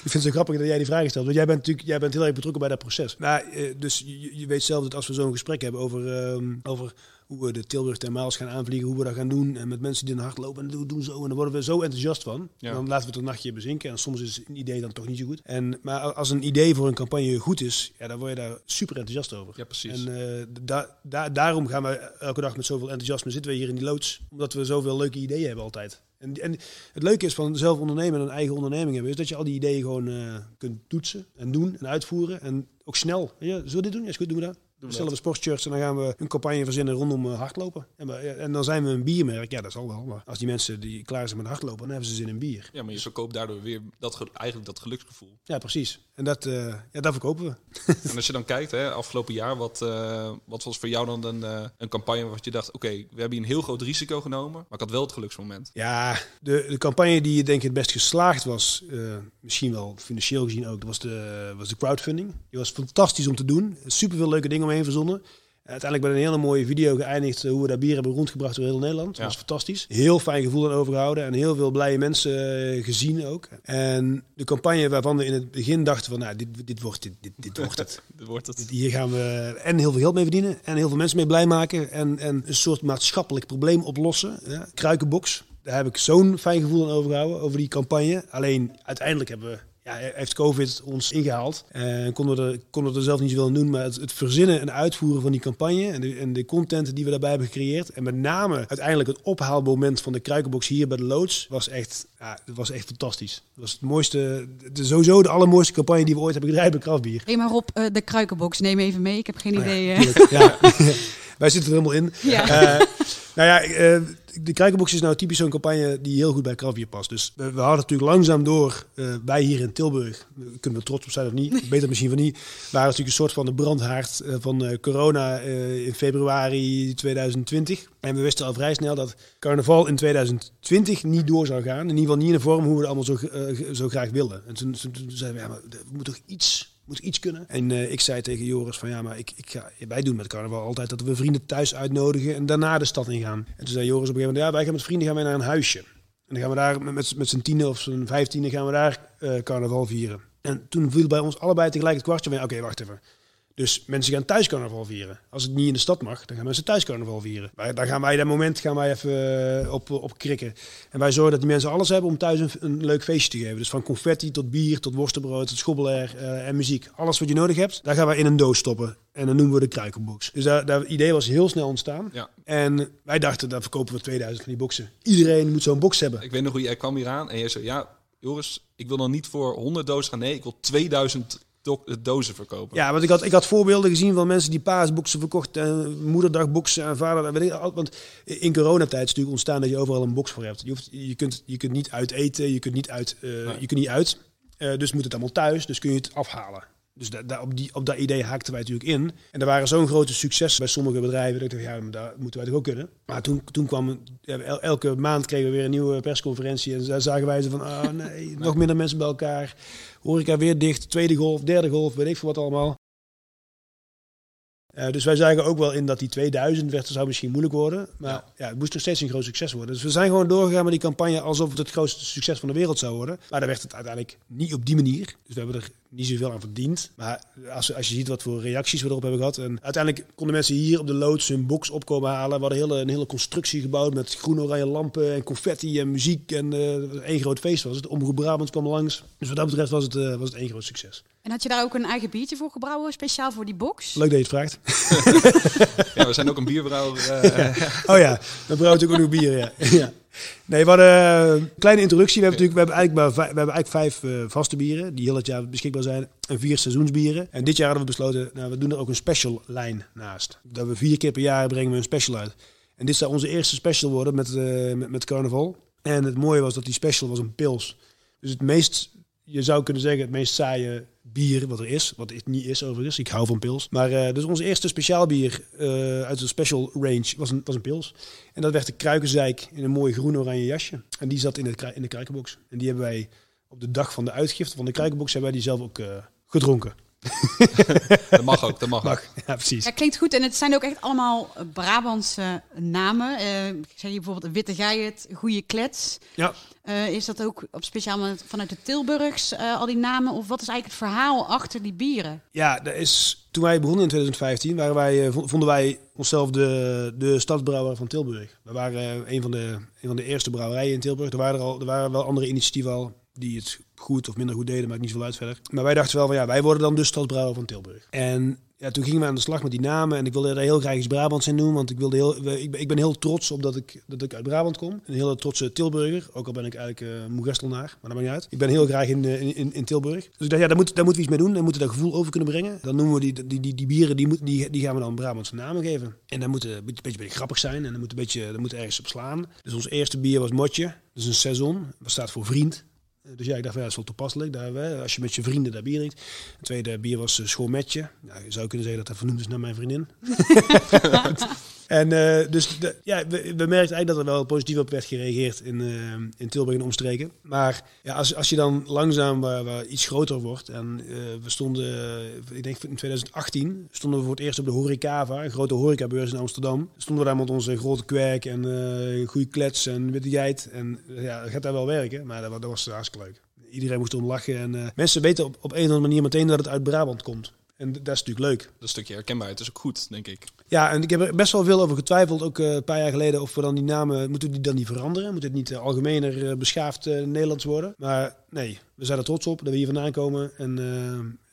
Speaker 2: vind het zo grappig dat jij die vraag stelt. Want jij bent natuurlijk jij bent heel erg betrokken bij dat proces. Nou, eh, dus je, je weet zelf dat als we zo'n gesprek hebben over, ehm, over hoe we de Tilburg Thermaals gaan aanvliegen, hoe we dat gaan doen. En met mensen die in hard lopen en doen, doen zo. En dan worden we zo enthousiast van.
Speaker 3: Ja.
Speaker 2: Dan laten we het een nachtje bezinken. En soms is een idee dan toch niet zo goed. En, maar als een idee voor een campagne goed is, ja, dan word je daar super enthousiast over.
Speaker 3: Ja, precies.
Speaker 2: En eh, da da daarom gaan we elke dag met zoveel enthousiasme zitten we hier in die loods. Omdat we zoveel leuke ideeën hebben altijd. En, en het leuke is van zelf ondernemen en een eigen onderneming hebben, is dat je al die ideeën gewoon eh, kunt toetsen en doen en uitvoeren. En ook snel. Je, zullen we dit doen? Ja, is goed, doen we dat.
Speaker 3: We
Speaker 2: Bestellen we sportshirts en dan gaan we een campagne verzinnen rondom eh, hardlopen. En, en dan zijn we een biermerk. Ja, dat zal wel. Maar als die mensen die klaar zijn met hardlopen, dan hebben ze zin in bier.
Speaker 3: Ja, maar je verkoopt daardoor weer dat, ge- eigenlijk dat geluksgevoel.
Speaker 2: Ja, precies. En dat, eh ja, dat verkopen we.
Speaker 3: en als je dan kijkt, hè, afgelopen jaar, wat, eh, wat was voor jou dan een, eh, een campagne wat je dacht, oké, we hebben hier een heel groot risico genomen, maar ik had wel het geluksmoment.
Speaker 2: Ja, de, de campagne die denk ik het best geslaagd was, misschien wel financieel gezien ook, dat was de, was de crowdfunding. Die was fantastisch om te doen. Super veel leuke dingen omheen verzonnen. Uiteindelijk bij een hele mooie video geëindigd eh, hoe we dat bier hebben rondgebracht door heel Nederland. Dat
Speaker 3: Ja.
Speaker 2: was fantastisch. Heel fijn gevoel aan overgehouden en heel veel blije mensen eh, gezien ook. En de campagne waarvan we in het begin dachten van, nou, dit, dit wordt dit, dit, dit wordt het.
Speaker 3: Dit wordt het.
Speaker 2: Hier gaan we en heel veel geld mee verdienen en heel veel mensen mee blij maken en, en een soort maatschappelijk probleem oplossen. Ja, kruikenbox. daar heb ik zo'n fijn gevoel aan overgehouden, over die campagne. Alleen uiteindelijk hebben we ja, heeft COVID ons ingehaald. En konden we er, konden we er zelf niet zoveel aan doen. Maar het, het, verzinnen en uitvoeren van die campagne en de, en de content die we daarbij hebben gecreëerd. En met name uiteindelijk het ophaalmoment van de kruikenbox hier bij de loods was echt, ja, was echt fantastisch. Dat was het mooiste, de, sowieso de allermooiste campagne die we ooit hebben gedraaid bij Kraftbier.
Speaker 1: Hey, maar Rob, uh, de kruikenbox, neem even mee. Ik heb geen
Speaker 2: oh
Speaker 1: idee.
Speaker 2: Ja, ja. Wij zitten er helemaal in. Ja. Uh, nou ja, uh, de Kruikenbox is nou typisch zo'n campagne die heel goed bij Kraftbier past. Dus we, we hadden natuurlijk langzaam door, uh, wij hier in Tilburg, kunnen we trots op zijn of niet, beter misschien van niet, waren natuurlijk een soort van de brandhaard van corona in februari 2020. En we wisten al vrij snel dat carnaval in 2020 niet door zou gaan. In ieder geval niet in de vorm hoe we het allemaal zo, zo graag wilden. En toen, toen, toen zeiden we, ja, maar we moeten toch iets moet iets kunnen. En uh, ik zei tegen Joris van ja, maar ik, ik ga, wij doen met carnaval altijd dat we vrienden thuis uitnodigen en daarna de stad ingaan. En toen zei Joris op een gegeven moment, ja, wij gaan met vrienden gaan wij naar een huisje. En dan gaan we daar met, met z'n tienen of z'n vijftienen gaan we daar uh, carnaval vieren. En toen viel bij ons allebei tegelijk het kwartje van, oké, wacht even. Dus mensen gaan thuis carnaval vieren. Als het niet in de stad mag, dan gaan mensen thuis carnaval vieren. Maar daar gaan wij dat moment gaan wij even op, op krikken. En wij zorgen dat die mensen alles hebben om thuis een, een leuk feestje te geven. Dus van confetti tot bier, tot worstenbrood, tot schobbelair uh, en muziek. Alles wat je nodig hebt, daar gaan wij in een doos stoppen. En dan noemen we de kruikenbox. Dus dat, dat idee was heel snel ontstaan. Ja. En wij dachten, daar verkopen we 2000 van die boxen. Iedereen moet zo'n box hebben.
Speaker 3: Ik weet nog hoe jij kwam hier aan en jij zei, ja, Joris, ik wil dan niet voor 100 dozen gaan. Nee, ik wil 2000 dozen verkopen.
Speaker 2: Ja, want ik had, ik had voorbeelden gezien van mensen die paasboxen verkocht, en moederdagboxen en vader. Weet ik, want in coronatijd is natuurlijk ontstaan dat je overal een box voor hebt. Je, hoeft, je, kunt, je kunt niet uit eten, je kunt niet uit. Uh, nee. Je kunt niet uit. Uh, dus moet het allemaal thuis, dus kun je het afhalen. Dus da, da, op, die, op dat idee haakten wij natuurlijk in. En er waren zo'n grote succes bij sommige bedrijven. Dat ik dacht, ja, daar moeten wij toch ook kunnen. Maar toen, toen kwam, elke maand kregen we weer een nieuwe persconferentie. En daar zagen wij ze van, oh nee, nog minder mensen bij elkaar. Horeca weer dicht, tweede golf, derde golf, weet ik veel wat allemaal. Uh, dus wij zagen ook wel in dat die 2000 werd, zou misschien moeilijk worden. Maar ja. ja. het moest nog steeds een groot succes worden. Dus we zijn gewoon doorgegaan met die campagne alsof het het grootste succes van de wereld zou worden. Maar dan werd het uiteindelijk niet op die manier. Dus we hebben er niet zoveel aan verdiend. Maar als, als je ziet wat voor reacties we erop hebben gehad. En uiteindelijk konden mensen hier op de loods hun box opkomen halen. We hadden hele, een hele constructie gebouwd met groen-oranje lampen en confetti en muziek. En uh, één groot feest was het. Omroep Brabant kwam langs. Dus wat dat betreft was het, uh, was het één groot succes.
Speaker 1: En had je daar ook een eigen biertje voor gebrouwen, speciaal voor die box?
Speaker 2: Leuk dat je het vraagt.
Speaker 3: ja, we zijn ook een bierbrouwer. Uh,
Speaker 2: oh ja, dan brouwt ook nog bier, ja. ja. Nee, hadden een kleine introductie. We hebben, natuurlijk, we hebben eigenlijk, maar, we hebben eigenlijk vijf uh, vaste bieren die heel het jaar beschikbaar zijn. En vier seizoensbieren. En dit jaar hadden we besloten, nou, we doen er ook een special lijn naast. Dat we vier keer per jaar brengen we een special uit. En dit zou onze eerste special worden met, uh, met, met carnaval. En het mooie was dat die special was een pils. Dus het meest, je zou kunnen zeggen, het meest saaie bier wat er is. Wat het niet is overigens. Ik hou van pils. Maar uh, dus onze eerste speciaal bier uh, uit de special range was een, was een pils. En dat werd de Kruikenzijk in een mooi groen-oranje jasje. En die zat in, het, in de kruikenbox. En die hebben wij op de dag van de uitgifte van de kruikenbox hebben wij die zelf ook uh, gedronken.
Speaker 3: dat mag ook, dat mag, mag.
Speaker 2: ook. Ja, precies.
Speaker 1: Ja, klinkt goed. En het zijn ook echt allemaal Brabantse namen. Uh, ik zeg hier bijvoorbeeld Witte Geiert, Goeie Klets.
Speaker 2: Ja.
Speaker 1: Uh, is dat ook op speciaal vanuit de Tilburgs, uh, al die namen? Of wat is eigenlijk het verhaal achter die bieren?
Speaker 2: Ja, dat is, toen wij begonnen in 2015, waren wij, vonden wij onszelf de, de stadsbrouwer van Tilburg. We waren een van, de, een van de eerste brouwerijen in Tilburg. Er waren, er al, er waren wel andere initiatieven al die het goed of minder goed deden, maakt niet zoveel uit verder. Maar wij dachten wel van ja, wij worden dan dus stadsbrouwer van Tilburg. En ja, toen gingen we aan de slag met die namen en ik wilde er heel graag iets Brabants in doen, want ik, wilde heel, ik, ben, heel trots op dat ik, dat ik uit Brabant kom. Een hele trotse Tilburger, ook al ben ik eigenlijk uh, Moegestelnaar, maar dat maakt niet uit. Ik ben heel graag in, in, in Tilburg. Dus ik dacht, ja, daar, moet, moeten we iets mee doen, daar moeten we dat gevoel over kunnen brengen. Dan noemen we die, die, die, die bieren, die, die, die gaan we dan Brabantse namen geven. En dat moet een beetje, beetje, beetje grappig zijn en dat moet, een beetje, dat moet ergens op slaan. Dus ons eerste bier was Motje, dus een seizoen, dat staat voor vriend. Dus ja, ik dacht, ja, dat is wel toepasselijk. Daar, als je met je vrienden daar bier drinkt. Het tweede bier was uh, schoolmetje. Nou, je zou kunnen zeggen dat dat vernoemd is naar mijn vriendin. en uh, dus de, ja, we, we merkten eigenlijk dat er wel positief op werd gereageerd in, uh, in Tilburg en omstreken. Maar ja, als, als je dan langzaam iets groter wordt. En we stonden, ik denk in 2018, stonden we voor het eerst op de Horecava, een grote horecabeurs in Amsterdam. Stonden we daar met onze grote kwerk en goede klets en witte geit. En ja, gaat daar wel werken, maar dat, was hartstikke leuk. Iedereen moest om lachen. En mensen weten op, op een of andere manier meteen dat het uit Brabant komt. En dat is natuurlijk leuk.
Speaker 3: Dat stukje herkenbaarheid is ook goed, denk ik.
Speaker 2: Ja, en ik heb er best wel veel over getwijfeld, ook eh, een paar jaar geleden, of we dan die namen, moeten we die dan niet veranderen? Moet het niet eh, algemener eh, beschaafd Nederlands worden? Maar nee, we zijn er trots op dat we hier vandaan komen. En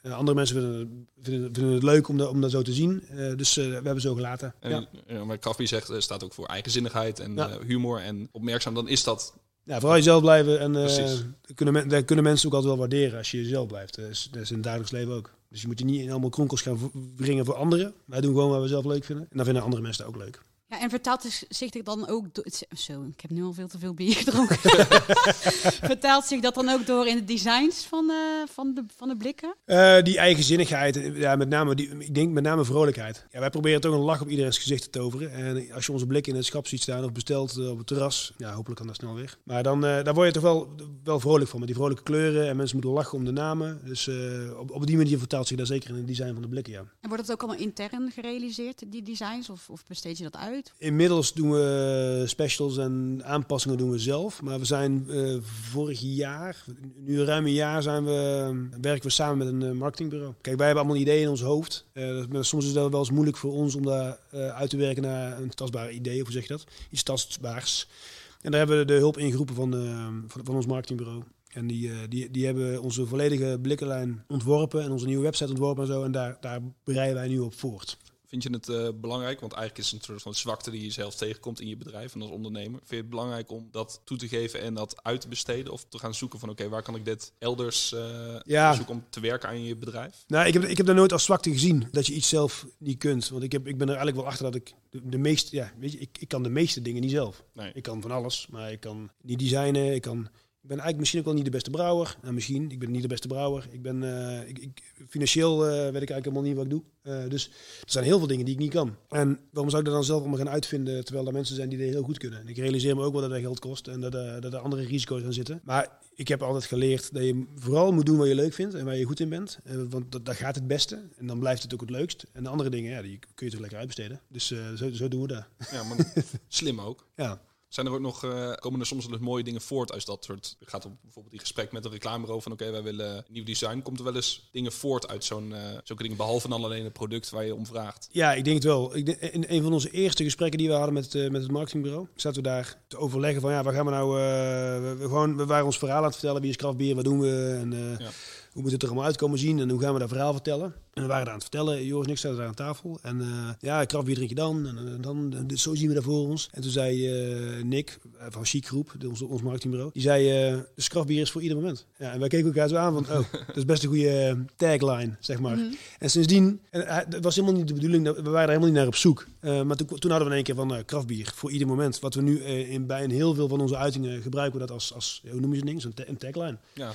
Speaker 2: andere mensen vinden, vinden, vinden het leuk om, dat om dat zo te zien. Dus we hebben zo gelaten.
Speaker 3: En,
Speaker 2: ja.
Speaker 3: maar Kraftbier zegt, staat ook voor eigenzinnigheid en
Speaker 2: Ja.
Speaker 3: humor en opmerkzaam. Dan is dat
Speaker 2: ja, vooral jezelf blijven. En dat kunnen, men- dat kunnen mensen ook altijd wel waarderen als je jezelf blijft. Dat is, dat is in het dagelijks leven ook. Dus je moet je niet in allemaal kronkels gaan brengen voor anderen. Wij doen gewoon wat we zelf leuk vinden. En dan vinden andere mensen ook leuk.
Speaker 1: Ja, en vertaalt zich- dan ook... do- Zo, ik heb nu al veel te veel bier gedronken. vertaalt zich dat dan ook door in de designs van, eh, van, de, van de blikken?
Speaker 2: Eh, die eigenzinnigheid, eh, ja, met name die, ik denk met name vrolijkheid. Ja, wij proberen toch een lach op iedereen's gezicht te toveren. En als je onze blik in het schap ziet staan of bestelt op het terras, ja, hopelijk kan dat snel weg. Maar dan daar word je toch wel, wel vrolijk van, met die vrolijke kleuren. En mensen moeten lachen om de namen. Dus op, op die manier vertaalt zich dat zeker in het design van de blikken, ja.
Speaker 1: En wordt het ook allemaal intern gerealiseerd, die designs? Of, of besteed je dat uit?
Speaker 2: Inmiddels doen we specials en aanpassingen doen we zelf. Maar we zijn eh, vorig jaar, nu ruim een jaar, zijn we, werken we samen met een eh, marketingbureau. Kijk, wij hebben allemaal ideeën in ons hoofd. Eh, soms is dat wel eens moeilijk voor ons om daar uit te werken naar een tastbaar idee. Hoe zeg je dat? Iets tastbaars. En daar hebben we de hulp ingeroepen van, van, van ons marketingbureau. En die, die, die hebben onze volledige blikkenlijn ontworpen en onze nieuwe website ontworpen en zo. En daar, daar bereiden wij nu op voort.
Speaker 3: Vind je het eh, belangrijk? Want eigenlijk is het een soort van zwakte die je zelf tegenkomt in je bedrijf en als ondernemer. Vind je het belangrijk om dat toe te geven en dat uit te besteden? Of te gaan zoeken van oké, waar kan ik dit elders
Speaker 2: Ja.
Speaker 3: zoeken om te werken aan je bedrijf?
Speaker 2: Nou, ik heb, ik heb daar nooit als zwakte gezien dat je iets zelf niet kunt. Want ik, heb, ik ben er eigenlijk wel achter dat ik de, de meeste, ja, weet je, ik, ik kan de meeste dingen niet zelf.
Speaker 3: Nee.
Speaker 2: Ik kan van alles, maar ik kan niet designen. Ik, kan, ik ben eigenlijk misschien ook wel niet de beste brouwer. Nou, misschien, ik ben niet de beste brouwer. Ik ben, eh, ik, ik, financieel eh, weet ik eigenlijk helemaal niet wat ik doe. Eh, dus er zijn heel veel dingen die ik niet kan. En waarom zou ik dat dan zelf allemaal gaan uitvinden, terwijl er mensen zijn die dat heel goed kunnen? En ik realiseer me ook wel dat dat geld kost en dat, dat er andere risico's aan zitten. Maar ik heb altijd geleerd dat je vooral moet doen wat je leuk vindt en waar je goed in bent. Want dat, dat gaat het beste en dan blijft het ook het leukst. En de andere dingen, ja, die kun je toch lekker uitbesteden. Dus zo, zo doen we dat.
Speaker 3: Ja, maar slim ook.
Speaker 2: Ja.
Speaker 3: Zijn er ook nog, eh, komen er soms wel eens mooie dingen voort uit dat soort, gaat op bijvoorbeeld die gesprek met een reclamebureau van oké, wij willen nieuw design. Komt er wel eens dingen voort uit zo'n, eh zulke dingen, behalve dan alleen het product waar je om vraagt?
Speaker 2: Ja, ik denk het wel. Ik denk, in een van onze eerste gesprekken die we hadden met, eh, met het marketingbureau, zaten we daar te overleggen van ja, waar gaan we nou, we, we gewoon, we waren ons verhaal aan het vertellen, wie is kraftbier, wat doen we en
Speaker 3: Ja.
Speaker 2: Hoe moet het er allemaal uitkomen zien en hoe gaan we dat verhaal vertellen. En we waren daar aan het vertellen, Joris en ik zaten daar aan tafel en eh, ja, kraftbier drink je dan en eh, dan, en dus zo zien we dat voor ons. En toen zei eh, Nick eh, van Chic Groep, de- ons, ons marketingbureau, die zei, eh dus kraftbier is voor ieder moment. Ja, en wij keken elkaar zo aan van, oh, dat is best een goede eh, tagline, zeg maar. En sindsdien, en het was helemaal niet de bedoeling, dat, we waren er helemaal niet naar op zoek. Eh, maar toen, toen hadden we in één keer van uh, kraftbier voor ieder moment. Wat we nu eh, in, bij een heel veel van onze uitingen gebruiken we dat als, als hoe noem je zo'n ding? Zo'n tagline.
Speaker 3: Ja,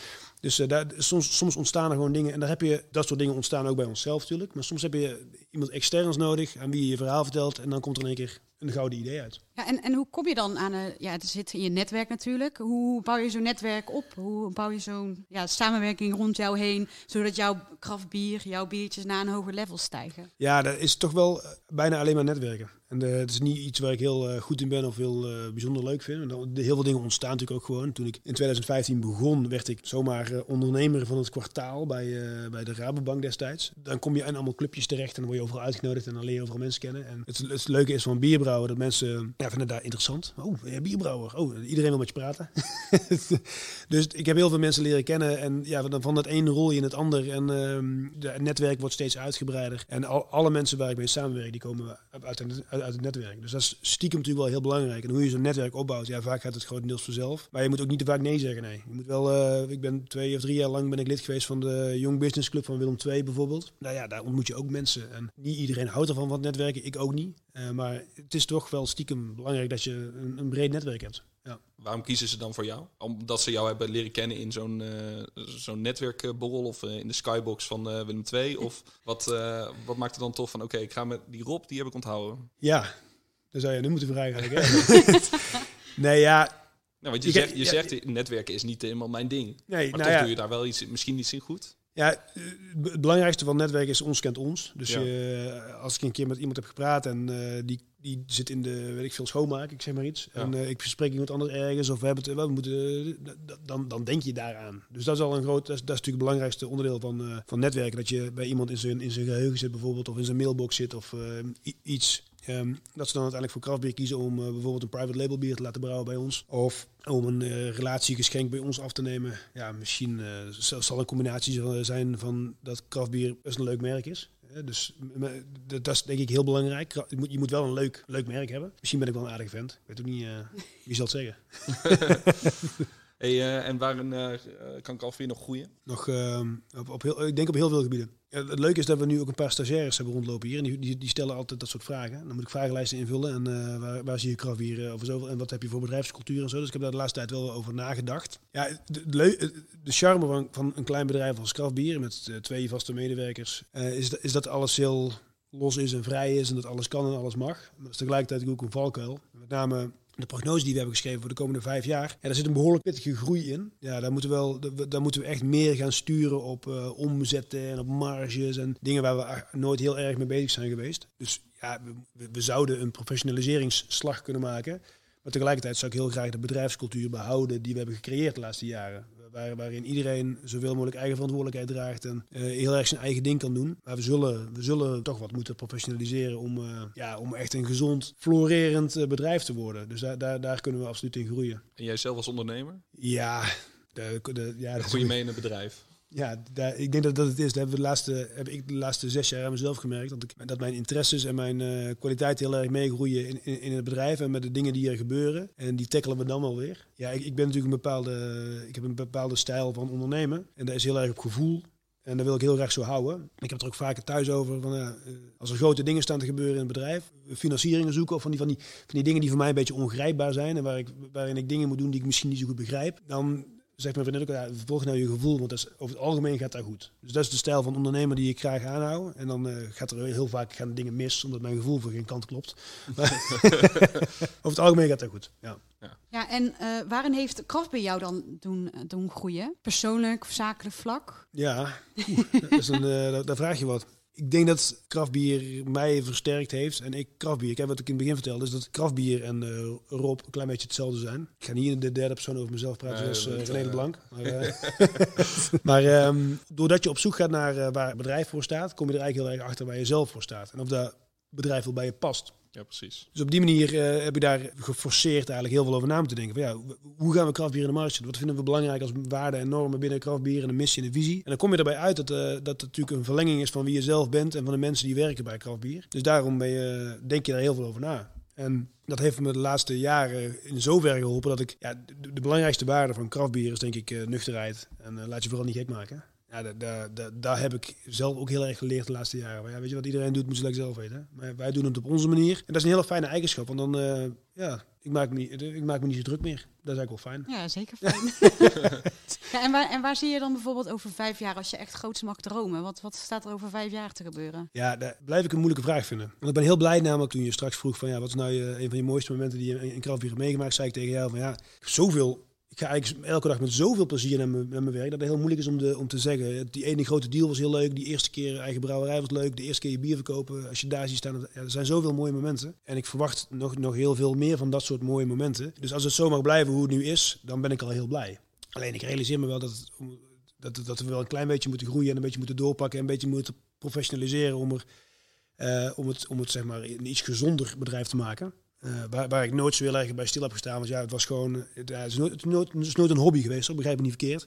Speaker 2: Dus eh, daar, soms, soms ontstaan er gewoon dingen. En daar heb je, dat soort dingen ontstaan ook bij onszelf natuurlijk. Maar soms heb je iemand externs nodig aan wie je je verhaal vertelt. En dan komt er in één keer een gouden idee uit.
Speaker 1: Ja, en, en hoe kom je dan aan een... Ja, het zit in je netwerk natuurlijk. Hoe bouw je zo'n netwerk op? Hoe bouw je zo'n ja, samenwerking rond jou heen... zodat jouw kraftbier, jouw biertjes naar een hoger level stijgen?
Speaker 2: Ja, dat is toch wel eh, bijna alleen maar netwerken. En eh, het is niet iets waar ik heel eh, goed in ben of heel eh, bijzonder leuk vind. Heel veel dingen ontstaan natuurlijk ook gewoon. Toen ik in 2015 begon, werd ik zomaar ondernemer van het kwartaal bij, bij de Rabobank destijds. Dan kom je in allemaal clubjes terecht en dan word je overal uitgenodigd en dan leer je overal mensen kennen. En het, het leuke is van bierbrouwen dat mensen ja, vinden daar interessant. Oh, jij bierbrouwer? Oh, iedereen wil met je praten. dus ik heb heel veel mensen leren kennen en ja, van, van dat ene rol je in het ander. En ehm, het netwerk wordt steeds uitgebreider. En al, alle mensen waar ik mee samenwerk, die komen uit, het- uit, het netwerk. Dus dat is stiekem natuurlijk wel heel belangrijk. En hoe je zo'n netwerk opbouwt, ja, vaak gaat het grotendeels vanzelf. Maar je moet ook niet te vaak nee zeggen, nee. Je moet wel, eh, ik ben twee of drie jaar lang ben ik lid geweest van de Young Business Club van Willem II bijvoorbeeld. Nou ja, daar ontmoet je ook mensen. En niet iedereen houdt ervan van het netwerken, ik ook niet. Eh, maar het is toch wel stiekem belangrijk dat je een, een breed netwerk hebt. Ja.
Speaker 3: waarom kiezen ze dan voor jou? Omdat ze jou hebben leren kennen in zo'n eh, zo'n netwerkborrel of eh, in de skybox van eh, Willem II? Of wat, wat maakt het dan tof van oké, ik ga met die Rob, die heb ik onthouden.
Speaker 2: Ja, dan zou je nu moeten vragen eigenlijk. Nee, ja.
Speaker 3: Nou, want je zegt, je
Speaker 2: ja,
Speaker 3: zegt netwerken is niet helemaal mijn ding.
Speaker 2: Nee,
Speaker 3: Maar
Speaker 2: nou
Speaker 3: toch
Speaker 2: ja.
Speaker 3: doe je daar wel iets, misschien iets in goed.
Speaker 2: Ja, eh, het belangrijkste van het netwerk is ons kent ons. Dus
Speaker 3: Ja.
Speaker 2: je, eh, als ik een keer met iemand heb gepraat en eh, die, die zit in de, weet ik veel, schoonmaak, ik zeg maar iets.
Speaker 3: Ja.
Speaker 2: En eh, ik spreek iemand anders ergens of we hebben het, we moeten, dan, dan denk je daaraan. Dus dat is al een groot, dat is, dat is natuurlijk het belangrijkste onderdeel van, van netwerken. Dat je bij iemand in zijn, in zijn geheugen zit bijvoorbeeld, of in zijn mailbox zit of iets. Ehm, dat ze dan uiteindelijk voor kraftbier kiezen om eh, bijvoorbeeld een private label bier te laten brouwen bij ons. Of om een eh, relatiegeschenk bij ons af te nemen. Ja, misschien eh, zal zal een combinatie zijn van dat kraftbier best een leuk merk is. Dus dat is denk ik heel belangrijk. Je moet, je moet wel een leuk, leuk merk hebben. Misschien ben ik wel een aardige vent. Ik weet ook niet eh, wie zal het zeggen.
Speaker 3: Hey, eh, en waarin eh, eh, kan Calvin nog groeien?
Speaker 2: Nog ehm, op, op heel, ik denk op heel veel gebieden. Het leuke is dat we nu ook een paar stagiaires hebben rondlopen hier. En die, die, stellen altijd dat soort vragen. Dan moet ik vragenlijsten invullen. En eh, waar, waar zie je eh, over zoveel? En wat heb je voor bedrijfscultuur en zo. Dus ik heb daar de laatste tijd wel over nagedacht. Ja, de, de, charme van, van een klein bedrijf als krachtbier... met twee vaste medewerkers... is, is dat alles heel los is en vrij is. En dat alles kan en alles mag. Maar dat is tegelijkertijd ook een valkuil. Met name de prognose die we hebben geschreven voor de komende vijf jaar. Ja, daar zit een behoorlijk pittige groei in. Ja, daar moeten we, wel, daar- moeten we echt meer gaan sturen op eh, omzetten en op marges en dingen waar we nooit heel erg mee bezig zijn geweest. Dus ja, we- we zouden een professionaliseringsslag kunnen maken. Maar tegelijkertijd zou ik heel graag de bedrijfscultuur behouden die we hebben gecreëerd de laatste jaren. Waar, waarin iedereen zoveel mogelijk eigen verantwoordelijkheid draagt en eh, heel erg zijn eigen ding kan doen. Maar we zullen, we zullen toch wat moeten professionaliseren om, eh, ja, om echt een gezond, florerend eh, bedrijf te worden. Dus daar, daar, daar kunnen we absoluut in groeien.
Speaker 3: En jij zelf als ondernemer?
Speaker 2: Ja, de, de, ja, dat
Speaker 3: het bedrijf?
Speaker 2: Ja, daar, ik denk dat dat het is. Dat we de laatste, heb ik de laatste zes jaar aan mezelf gemerkt. Dat, dat mijn interesses en mijn eh kwaliteit heel erg meegroeien in, in, in het bedrijf en met de dingen die er gebeuren. En die tackelen we dan wel weer. Ja, ik, ik ben natuurlijk een bepaalde, ik heb een bepaalde stijl van ondernemen. En dat is heel erg op gevoel. En dat wil ik heel graag zo houden. Ik heb het er ook vaker thuis over. Van, eh, als er grote dingen staan te gebeuren in het bedrijf, financieringen zoeken of van die, van, die, van die dingen die voor mij een beetje ongrijpbaar zijn en waar ik, waarin ik dingen moet doen die ik misschien niet zo goed begrijp, dan zegt mijn vriendin ook, ja, volg nou je gevoel, want dat is, over het algemeen gaat dat goed. Dus dat is de stijl van ondernemer die ik graag aanhoud. En dan eh, gaat er heel vaak gaan dingen mis, omdat mijn gevoel voor geen kant klopt. Maar over het algemeen gaat dat goed, ja.
Speaker 1: Ja, en eh, waarin heeft kracht bij jou dan doen, doen groeien? Persoonlijk of zakelijk vlak?
Speaker 2: Ja, oeh, dat is een, eh, daar vraag je wat. Ik denk dat kraftbier mij versterkt heeft. En ik kraftbier, ik heb wat ik in het begin vertelde, is dat kraftbier en eh, Rob een klein beetje hetzelfde zijn. Ik ga niet in de derde persoon over mezelf praten,
Speaker 3: Nee,
Speaker 2: zoals René de Blank. Maar, maar ehm, doordat je op zoek gaat naar waar het bedrijf voor staat, kom je er eigenlijk heel erg achter waar je zelf voor staat. En of dat bedrijf wel bij je past.
Speaker 3: Ja, precies.
Speaker 2: Dus op die manier eh, heb je daar geforceerd eigenlijk heel veel over na moeten denken. Van, ja, hoe gaan we kraftbier in de markt zetten? Wat vinden we belangrijk als waarden en normen binnen kraftbier en een missie en een visie? En dan kom je erbij uit dat, eh, dat het natuurlijk een verlenging is van wie je zelf bent en van de mensen die werken bij kraftbier. Dus daarom je, denk je daar heel veel over na. En dat heeft me de laatste jaren in zoverre geholpen dat ik... Ja, de, de belangrijkste waarde van kraftbier is denk ik eh, nuchterheid. En laat je vooral niet gek maken. Ja, daar da, da, daar heb ik zelf ook heel erg geleerd de laatste jaren. Maar ja, weet je wat iedereen doet, moet ze lekker zelf weten. Maar wij doen het op onze manier. En dat is een hele fijne eigenschap. Want dan, eh, ja, ik maak, me niet, ik maak me niet zo druk meer. Dat is eigenlijk wel fijn.
Speaker 1: Ja, zeker fijn. ja, en, waar, en waar zie je dan bijvoorbeeld over vijf jaar, als je echt groots mag dromen? Wat, wat staat er over vijf jaar te gebeuren?
Speaker 2: Ja, daar blijf ik een moeilijke vraag vinden. Want ik ben heel blij namelijk toen je straks vroeg van ja, wat is nou je, een van je mooiste momenten die je in, in hebt meegemaakt, zei ik tegen jou van ja, ik heb zoveel. Ik ga eigenlijk elke dag met zoveel plezier naar mijn, naar mijn werk. Dat het heel moeilijk is om, de, om te zeggen. Die ene grote deal was heel leuk. Die eerste keer eigen brouwerij was leuk. De eerste keer je bier verkopen. Als je daar ziet staan. Er zijn zoveel mooie momenten. En ik verwacht nog, nog heel veel meer van dat soort mooie momenten. Dus als het zo mag blijven hoe het nu is, dan ben ik al heel blij. Alleen ik realiseer me wel dat, dat, dat we wel een klein beetje moeten groeien. En een beetje moeten doorpakken. En een beetje moeten professionaliseren om er eh, om het, om het zeg maar een iets gezonder bedrijf te maken. Eh, waar, waar ik nooit zo heel erg bij stil heb gestaan. Want ja, het was gewoon. Het, het, is, nooit, een hobby geweest, hoor, begrijp me niet verkeerd.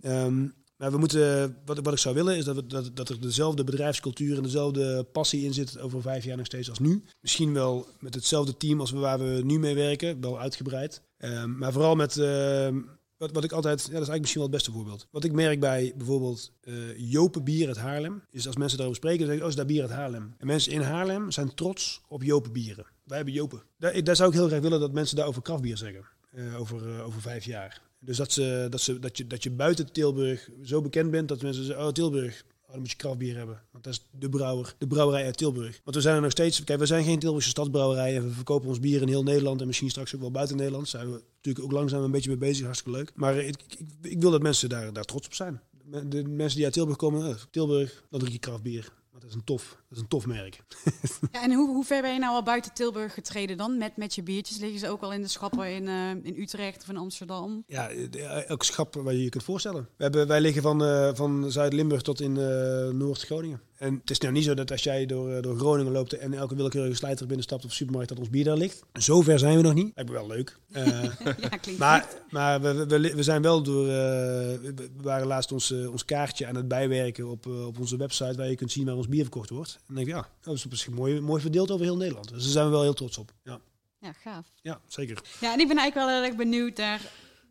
Speaker 2: Ehm, maar we moeten, wat, wat ik zou willen, is dat, we, dat, dat er dezelfde bedrijfscultuur en dezelfde passie in zit over vijf jaar nog steeds als nu. Misschien wel met hetzelfde team als we, waar we nu mee werken, wel uitgebreid. Ehm, maar vooral met, ehm, wat, wat ik altijd, ja, dat is eigenlijk misschien wel het beste voorbeeld. Wat ik merk bij bijvoorbeeld eh Jopen Bier uit Haarlem, is als mensen daarover spreken, dan zeggen ze, oh, is dat bier uit Haarlem. En mensen in Haarlem zijn trots op Jopen bieren. Wij hebben Jopen. Daar, daar zou ik heel graag willen dat mensen kraftbier zeggen, eh, over, eh, over vijf jaar. Dus dat, ze, dat, ze, dat, je, dat je buiten Tilburg zo bekend bent dat mensen zeggen, oh Tilburg, oh, dan moet je kraftbier hebben. Want dat is de brouwer, de brouwerij uit Tilburg. Want we zijn er nog steeds, kijk, we zijn geen Tilburgse stadsbrouwerij en we verkopen ons bier in heel Nederland en misschien straks ook wel buiten Nederland. Daar zijn we natuurlijk ook langzaam een beetje mee bezig, hartstikke leuk. Maar ik, ik, ik wil dat mensen daar, daar trots op zijn. de mensen die uit Tilburg komen, eh, Tilburg, dan drink je kraftbier. Maar dat is een tof, dat is een tof merk.
Speaker 1: Ja, en hoe, hoe ver ben je nou al buiten Tilburg getreden dan met, met je biertjes? Liggen ze ook al in de schappen in, eh, in Utrecht of in Amsterdam?
Speaker 2: Ja, de- elk schap waar je je kunt voorstellen. We hebben, wij liggen van, eh, van Zuid-Limburg tot in eh, Noord-Groningen. En het is nou niet zo dat als jij door, eh, door Groningen loopt en elke willekeurige slijter binnenstapt of supermarkt dat ons bier daar ligt. Zo ver zijn we nog niet. Lijkt me wel leuk. Eh,
Speaker 1: ja.
Speaker 2: Maar, maar we, we- zijn wel door. eh, we waren laatst ons, ons kaartje aan het bijwerken op, op onze website waar je kunt zien waar ons bier verkocht wordt. En dan denk ik, ja, dat is misschien mooi, mooi verdeeld over heel Nederland. Dus daar zijn we wel heel trots op. Ja,
Speaker 1: Ja, gaaf.
Speaker 2: ja zeker.
Speaker 1: Ja, en ik ben eigenlijk wel heel erg benieuwd naar...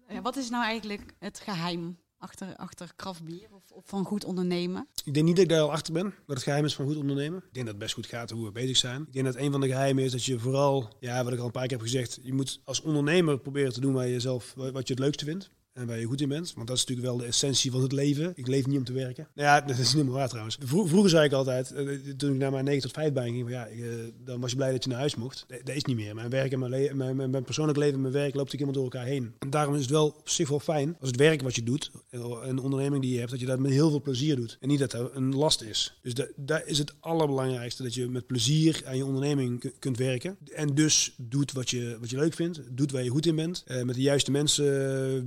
Speaker 1: ja, wat is nou eigenlijk het geheim achter, achter kraftbier of, of van goed ondernemen?
Speaker 2: Ik denk niet dat ik daar al achter ben, wat het geheim is van goed ondernemen. Ik denk dat het best goed gaat hoe we bezig zijn. Ik denk dat een van de geheimen is dat je vooral, ja, wat ik al een paar keer heb gezegd, je moet als ondernemer proberen te doen waar je zelf, wat je het leukste vindt. En waar je goed in bent. Want dat is natuurlijk wel de essentie van het leven. Ik leef niet om te werken. Nou ja, dat is niet meer waar trouwens. Vro- vroeger zei ik altijd, eh, toen ik naar mijn 9 tot 5 baan ging, ja, eh, dan was je blij dat je naar huis mocht. Dat, dat is niet meer. Mijn werk en mijn, mijn, persoonlijk leven en mijn werk loopt ik helemaal door elkaar heen. En daarom is het wel op zich wel fijn als het werk wat je doet, eh, een onderneming die je hebt, dat je dat met heel veel plezier doet. En niet dat dat een last is. Dus da- daar is het allerbelangrijkste, dat je met plezier aan je onderneming ku- kunt werken. En dus doet wat je, wat je leuk vindt, doet waar je goed in bent, met de juiste mensen eh,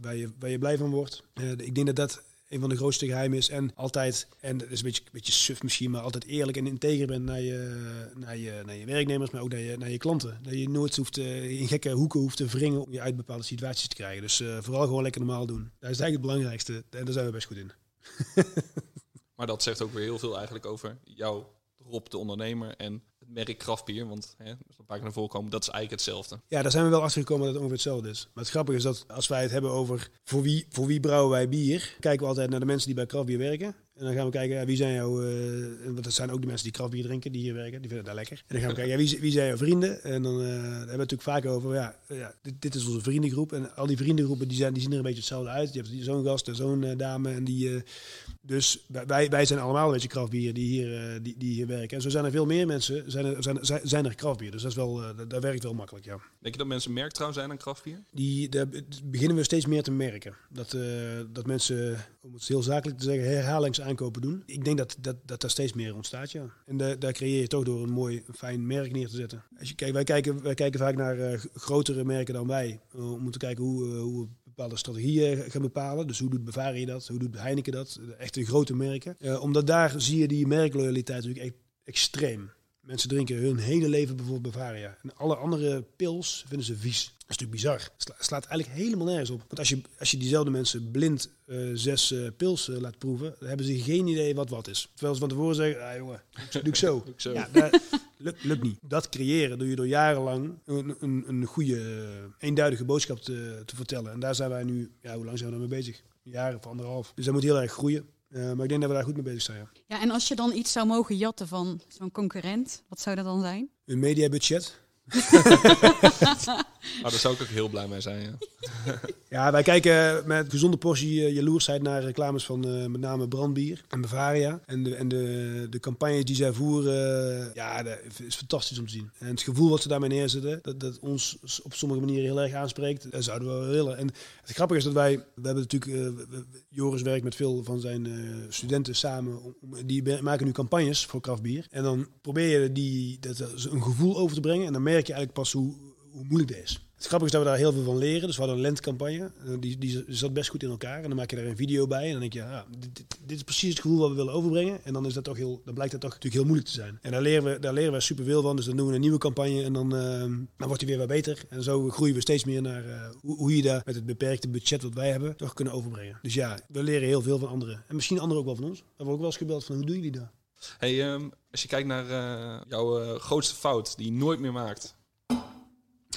Speaker 2: waar je, blij van wordt. Eh, ik denk dat dat een van de grootste geheimen is. En altijd, en dat is een beetje, beetje suf misschien, maar altijd eerlijk en integer bent naar je, naar je, naar je werknemers, maar ook naar je, naar je klanten. Dat je nooit hoeft, eh, in gekke hoeken hoeft te wringen om je uit bepaalde situaties te krijgen. Dus eh, vooral gewoon lekker normaal doen. Dat is eigenlijk het belangrijkste. En daar zijn we best goed in.
Speaker 3: Maar dat zegt ook weer heel veel eigenlijk over jou, Rob de ondernemer en merk kraftbier. Want hè, dat een paar keer naar voren komen, dat is eigenlijk hetzelfde.
Speaker 2: Ja, daar zijn we wel achter gekomen dat het ongeveer hetzelfde is. Maar het grappige is dat als wij het hebben over voor wie, voor wie brouwen wij bier, kijken we altijd naar de mensen die bij kraftbier werken. En dan gaan we kijken, ja, wie zijn jouw... eh, want dat zijn ook de mensen die kraftbier drinken, die hier werken. Die vinden dat lekker. En dan gaan we kijken, ja, wie, wie zijn jouw vrienden? En dan eh, daar hebben we het natuurlijk vaak over, ja, ja dit, dit is onze vriendengroep. En al die vriendengroepen, die, zijn, die zien er een beetje hetzelfde uit. Je hebt zo'n gast en zo'n eh, dame. En die, dus wij, wij zijn allemaal een beetje kraftbier die hier, die, die hier werken. En zo zijn er veel meer mensen, zijn er, zijn, zijn, zijn er kraftbier. Dus dat, is wel, dat, dat werkt wel makkelijk, ja.
Speaker 3: Denk je dat mensen merktrouw zijn aan kraftbier?
Speaker 2: Die, daar beginnen we steeds meer te merken. Dat, dat mensen, om het heel zakelijk te zeggen, herhalingsaankopen doen. Ik denk dat dat, dat daar steeds meer ontstaat, ja. En da- daar creëer je toch door een mooi, fijn merk neer te zetten. Als je, kijkt, wij, kijken, wij kijken vaak naar eh, grotere merken dan wij. eh, om te kijken hoe, eh, hoe we bepaalde strategieën gaan bepalen. Dus hoe doet Bavaria dat? Hoe doet Heineken dat? De echte grote merken. Omdat daar zie je die merkloyaliteit natuurlijk echt extreem. Mensen drinken hun hele leven bijvoorbeeld Bavaria. En alle andere pils vinden ze vies. Dat is natuurlijk bizar. Sla- slaat eigenlijk helemaal nergens op. Want als je, als je diezelfde mensen blind eh, zes eh, pils eh, laat proeven, dan hebben ze geen idee wat wat is. Terwijl ze van tevoren zeggen, ah jongen, doe ik zo.
Speaker 3: ik zo.
Speaker 2: Ja, lukt, lukt niet. Dat creëren doe je door jarenlang een, een, een goede, eenduidige boodschap te, te vertellen. En daar zijn wij nu, ja, hoe lang zijn we daarmee bezig? Een jaar of anderhalf. Dus dat moet heel erg groeien. Eh, maar ik denk dat we daar goed mee bezig zijn. Ja.
Speaker 1: Ja, en als je dan iets zou mogen jatten van zo'n concurrent, wat zou dat dan zijn?
Speaker 2: Een mediabudget.
Speaker 3: Nou, daar zou ik ook heel blij mee zijn. Ja.
Speaker 2: Ja, wij kijken met gezonde portie eh, jaloersheid naar reclames van eh, met name brandbier en Bavaria. En de, en de, de campagnes die zij voeren, ja, dat is fantastisch om te zien. En het gevoel wat ze daarmee neerzetten, dat, dat ons op sommige manieren heel erg aanspreekt, dat zouden we wel willen. En het grappige is dat wij, we hebben natuurlijk, eh, Joris werkt met veel van zijn eh, studenten samen, die maken nu campagnes voor kraftbier. En dan probeer je die, dat, een gevoel over te brengen en dan merk je eigenlijk pas hoe, hoe moeilijk dat is. Het grappige is dat we daar heel veel van leren. Dus we hadden een lentcampagne. Die, die zat best goed in elkaar. En dan maak je daar een video bij. En dan denk je, ja, dit, dit, is precies het gevoel wat we willen overbrengen. En dan, is dat toch heel, dan blijkt dat toch natuurlijk heel moeilijk te zijn. En daar leren we, daar leren we superveel van. Dus dan doen we een nieuwe campagne. En dan, eh, dan wordt die weer wat beter. En zo groeien we steeds meer naar eh, hoe, hoe je daar met het beperkte budget wat wij hebben, toch kunnen overbrengen. Dus ja, we leren heel veel van anderen. En misschien anderen ook wel van ons. We hebben ook wel eens gebeld van, hoe doen jullie dat?
Speaker 3: Hey, ehm, als je kijkt naar eh, jouw eh, grootste fout die je nooit meer maakt.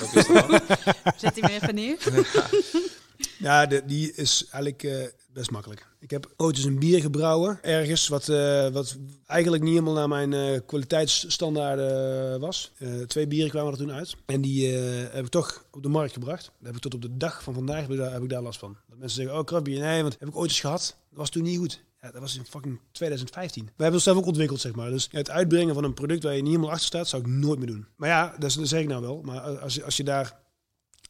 Speaker 3: Is?
Speaker 1: Zet die weer even neer.
Speaker 2: Ja, de, die is eigenlijk eh, best makkelijk. Ik heb ooit eens een bier gebrouwen, ergens, wat, eh, wat eigenlijk niet helemaal naar mijn eh, kwaliteitsstandaarden was. Twee bieren kwamen er toen uit. En die heb ik toch op de markt gebracht. Daar heb ik tot op de dag van vandaag heb ik daar, heb ik daar last van. Dat mensen zeggen, oh kraftbier, nee, want heb ik ooit eens gehad. Dat was toen niet goed. Ja, dat was in fucking 2015. We hebben het zelf ook ontwikkeld, zeg maar. Dus het uitbrengen van een product waar je niet helemaal achter staat, zou ik nooit meer doen. Maar ja, dat, zeg ik nou wel. Maar als, je- als je daar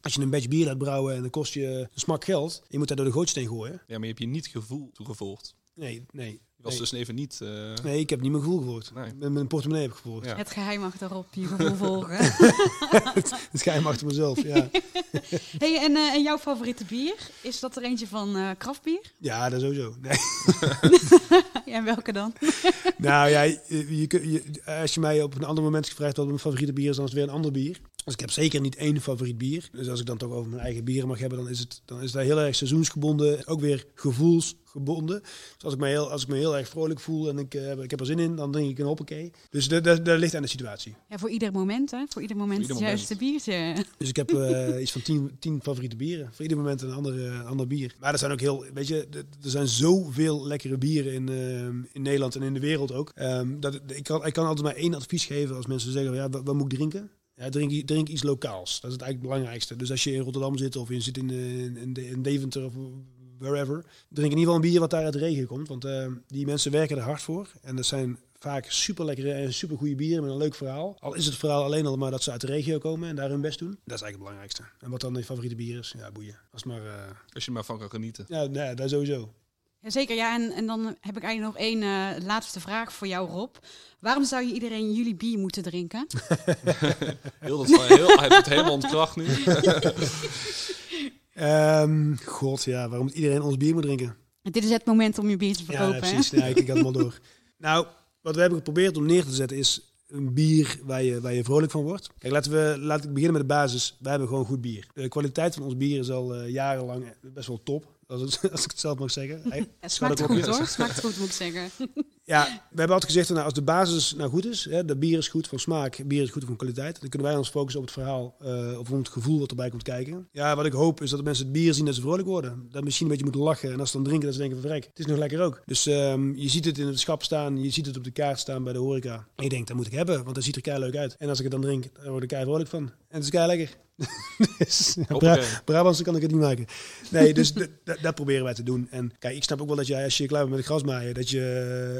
Speaker 2: Als je een beetje bier laat brouwen en dan kost je een smak geld, je moet dat door de gootsteen gooien.
Speaker 3: Ja, maar je hebt je niet gevoel toegevolgd.
Speaker 2: Nee, nee.
Speaker 3: Je was
Speaker 2: nee.
Speaker 3: dus even niet... eh,
Speaker 2: Nee, ik heb niet mijn gevoel gevolgd.
Speaker 3: Nee.
Speaker 2: Met mijn portemonnee heb ik gevolgd.
Speaker 3: Ja.
Speaker 1: Het geheim achterop, je gevoel volgen.
Speaker 2: Het geheim achter mezelf, ja.
Speaker 1: hey, en, eh, en jouw favoriete bier? Is dat er eentje van eh kraftbier?
Speaker 2: Ja, dat sowieso. Nee.
Speaker 1: Ja, en welke dan?
Speaker 2: nou ja, je, je- als je mij op een ander moment gevraagd wat mijn favoriete bier is, dan is het weer een ander bier. Dus ik heb zeker niet één favoriet bier. Dus als ik dan toch over mijn eigen bieren mag hebben, dan is het, dan is dat heel erg seizoensgebonden. Ook weer gevoelsgebonden. Dus als ik me heel, als ik me heel erg vrolijk voel en ik, eh, ik heb er zin in, dan drink ik een hoppakee. Dus dat, dat, dat ligt aan de situatie.
Speaker 1: Ja, voor ieder moment, hè? Voor ieder moment
Speaker 3: ieder
Speaker 1: het juiste biertje.
Speaker 2: Dus ik heb eh, iets van tien, tien favoriete bieren. Voor ieder moment een ander, eh, ander bier. Maar er zijn ook heel, weet je, er zijn zoveel lekkere bieren in, in Nederland en in de wereld ook. Ehm, dat, ik, kan, ik kan altijd maar één advies geven als mensen zeggen, ja, wat, wat moet ik drinken? Ja, drink, drink iets lokaals. Dat is het eigenlijk het belangrijkste. Dus als je in Rotterdam zit of je zit in, eh, in, in, Deventer of wherever, drink in ieder geval een bier wat daar uit de regio komt. Want eh, die mensen werken er hard voor. En dat zijn vaak super lekkere en super goede bieren met een leuk verhaal. Al is het verhaal alleen al maar dat ze uit de regio komen en daar hun best doen. Dat is eigenlijk het belangrijkste. En wat dan je favoriete bier is, ja, boeien. Als maar, eh,
Speaker 3: als je er maar van kan genieten.
Speaker 2: ja, ja, dat sowieso.
Speaker 1: Jazeker, ja. En, en dan heb ik eigenlijk nog één eh, laatste vraag voor jou, Rob. Waarom zou je iedereen jullie bier moeten drinken?
Speaker 3: Heel dat, heel, hij wordt helemaal ontkracht nu.
Speaker 2: Ehm, God, ja, waarom moet iedereen ons bier moet drinken?
Speaker 1: Dit is het moment om je bier te
Speaker 2: Ja,
Speaker 1: verkopen, hè?
Speaker 2: precies. Ja, ik kijk allemaal door. Nou, wat we hebben geprobeerd om neer te zetten is een bier waar je, waar je vrolijk van wordt. Kijk, laten we laat ik beginnen met de basis. Wij hebben gewoon goed bier. De kwaliteit van ons bier is al eh, jarenlang best wel top. Als, het, als ik het zelf mag zeggen.
Speaker 1: Het smaakt goed, hoor. Smaakt goed, moet ik zeggen.
Speaker 2: Ja, we hebben altijd gezegd, nou, als de basis nou goed is, hè, de bier is goed van smaak, bier is goed van kwaliteit, dan kunnen wij ons focussen op het verhaal eh, of op het gevoel wat erbij komt kijken. Ja, wat ik hoop is dat de mensen het bier zien dat ze vrolijk worden. Dat misschien een beetje moeten lachen en als ze dan drinken dat ze denken van vrek, het is nog lekker ook. Dus ehm, je ziet het in het schap staan, je ziet het op de kaart staan bij de horeca. En je denkt, dat moet ik hebben, want dat ziet er kei leuk uit. En als ik het dan drink, dan word ik kei vrolijk van. En het is kei lekker. dus, Bra
Speaker 3: Hoppakee.
Speaker 2: Brabantse kan ik het niet maken. Nee, dus dat proberen wij te doen. En kijk, ik snap ook wel dat jij, als je klaar bent met de grasmaaien, dat je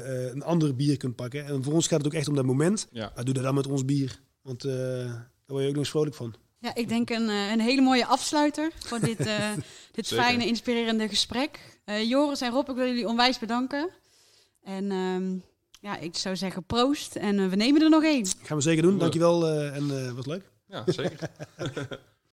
Speaker 2: eh, een ander bier kunt pakken. En voor ons gaat het ook echt om dat moment.
Speaker 3: Ja.
Speaker 2: Maar doe dat dan met ons bier. Want eh, daar word je ook nog eens vrolijk van.
Speaker 1: Ja, ik denk een, eh, een hele mooie afsluiter voor dit, eh, dit fijne, inspirerende gesprek. Eh, Joris en Rob, ik wil jullie onwijs bedanken. En ehm, ja, ik zou zeggen proost. En we nemen er nog één.
Speaker 2: Gaan we zeker doen. Dankjewel eh, en eh wat leuk.
Speaker 3: Ja, zeker.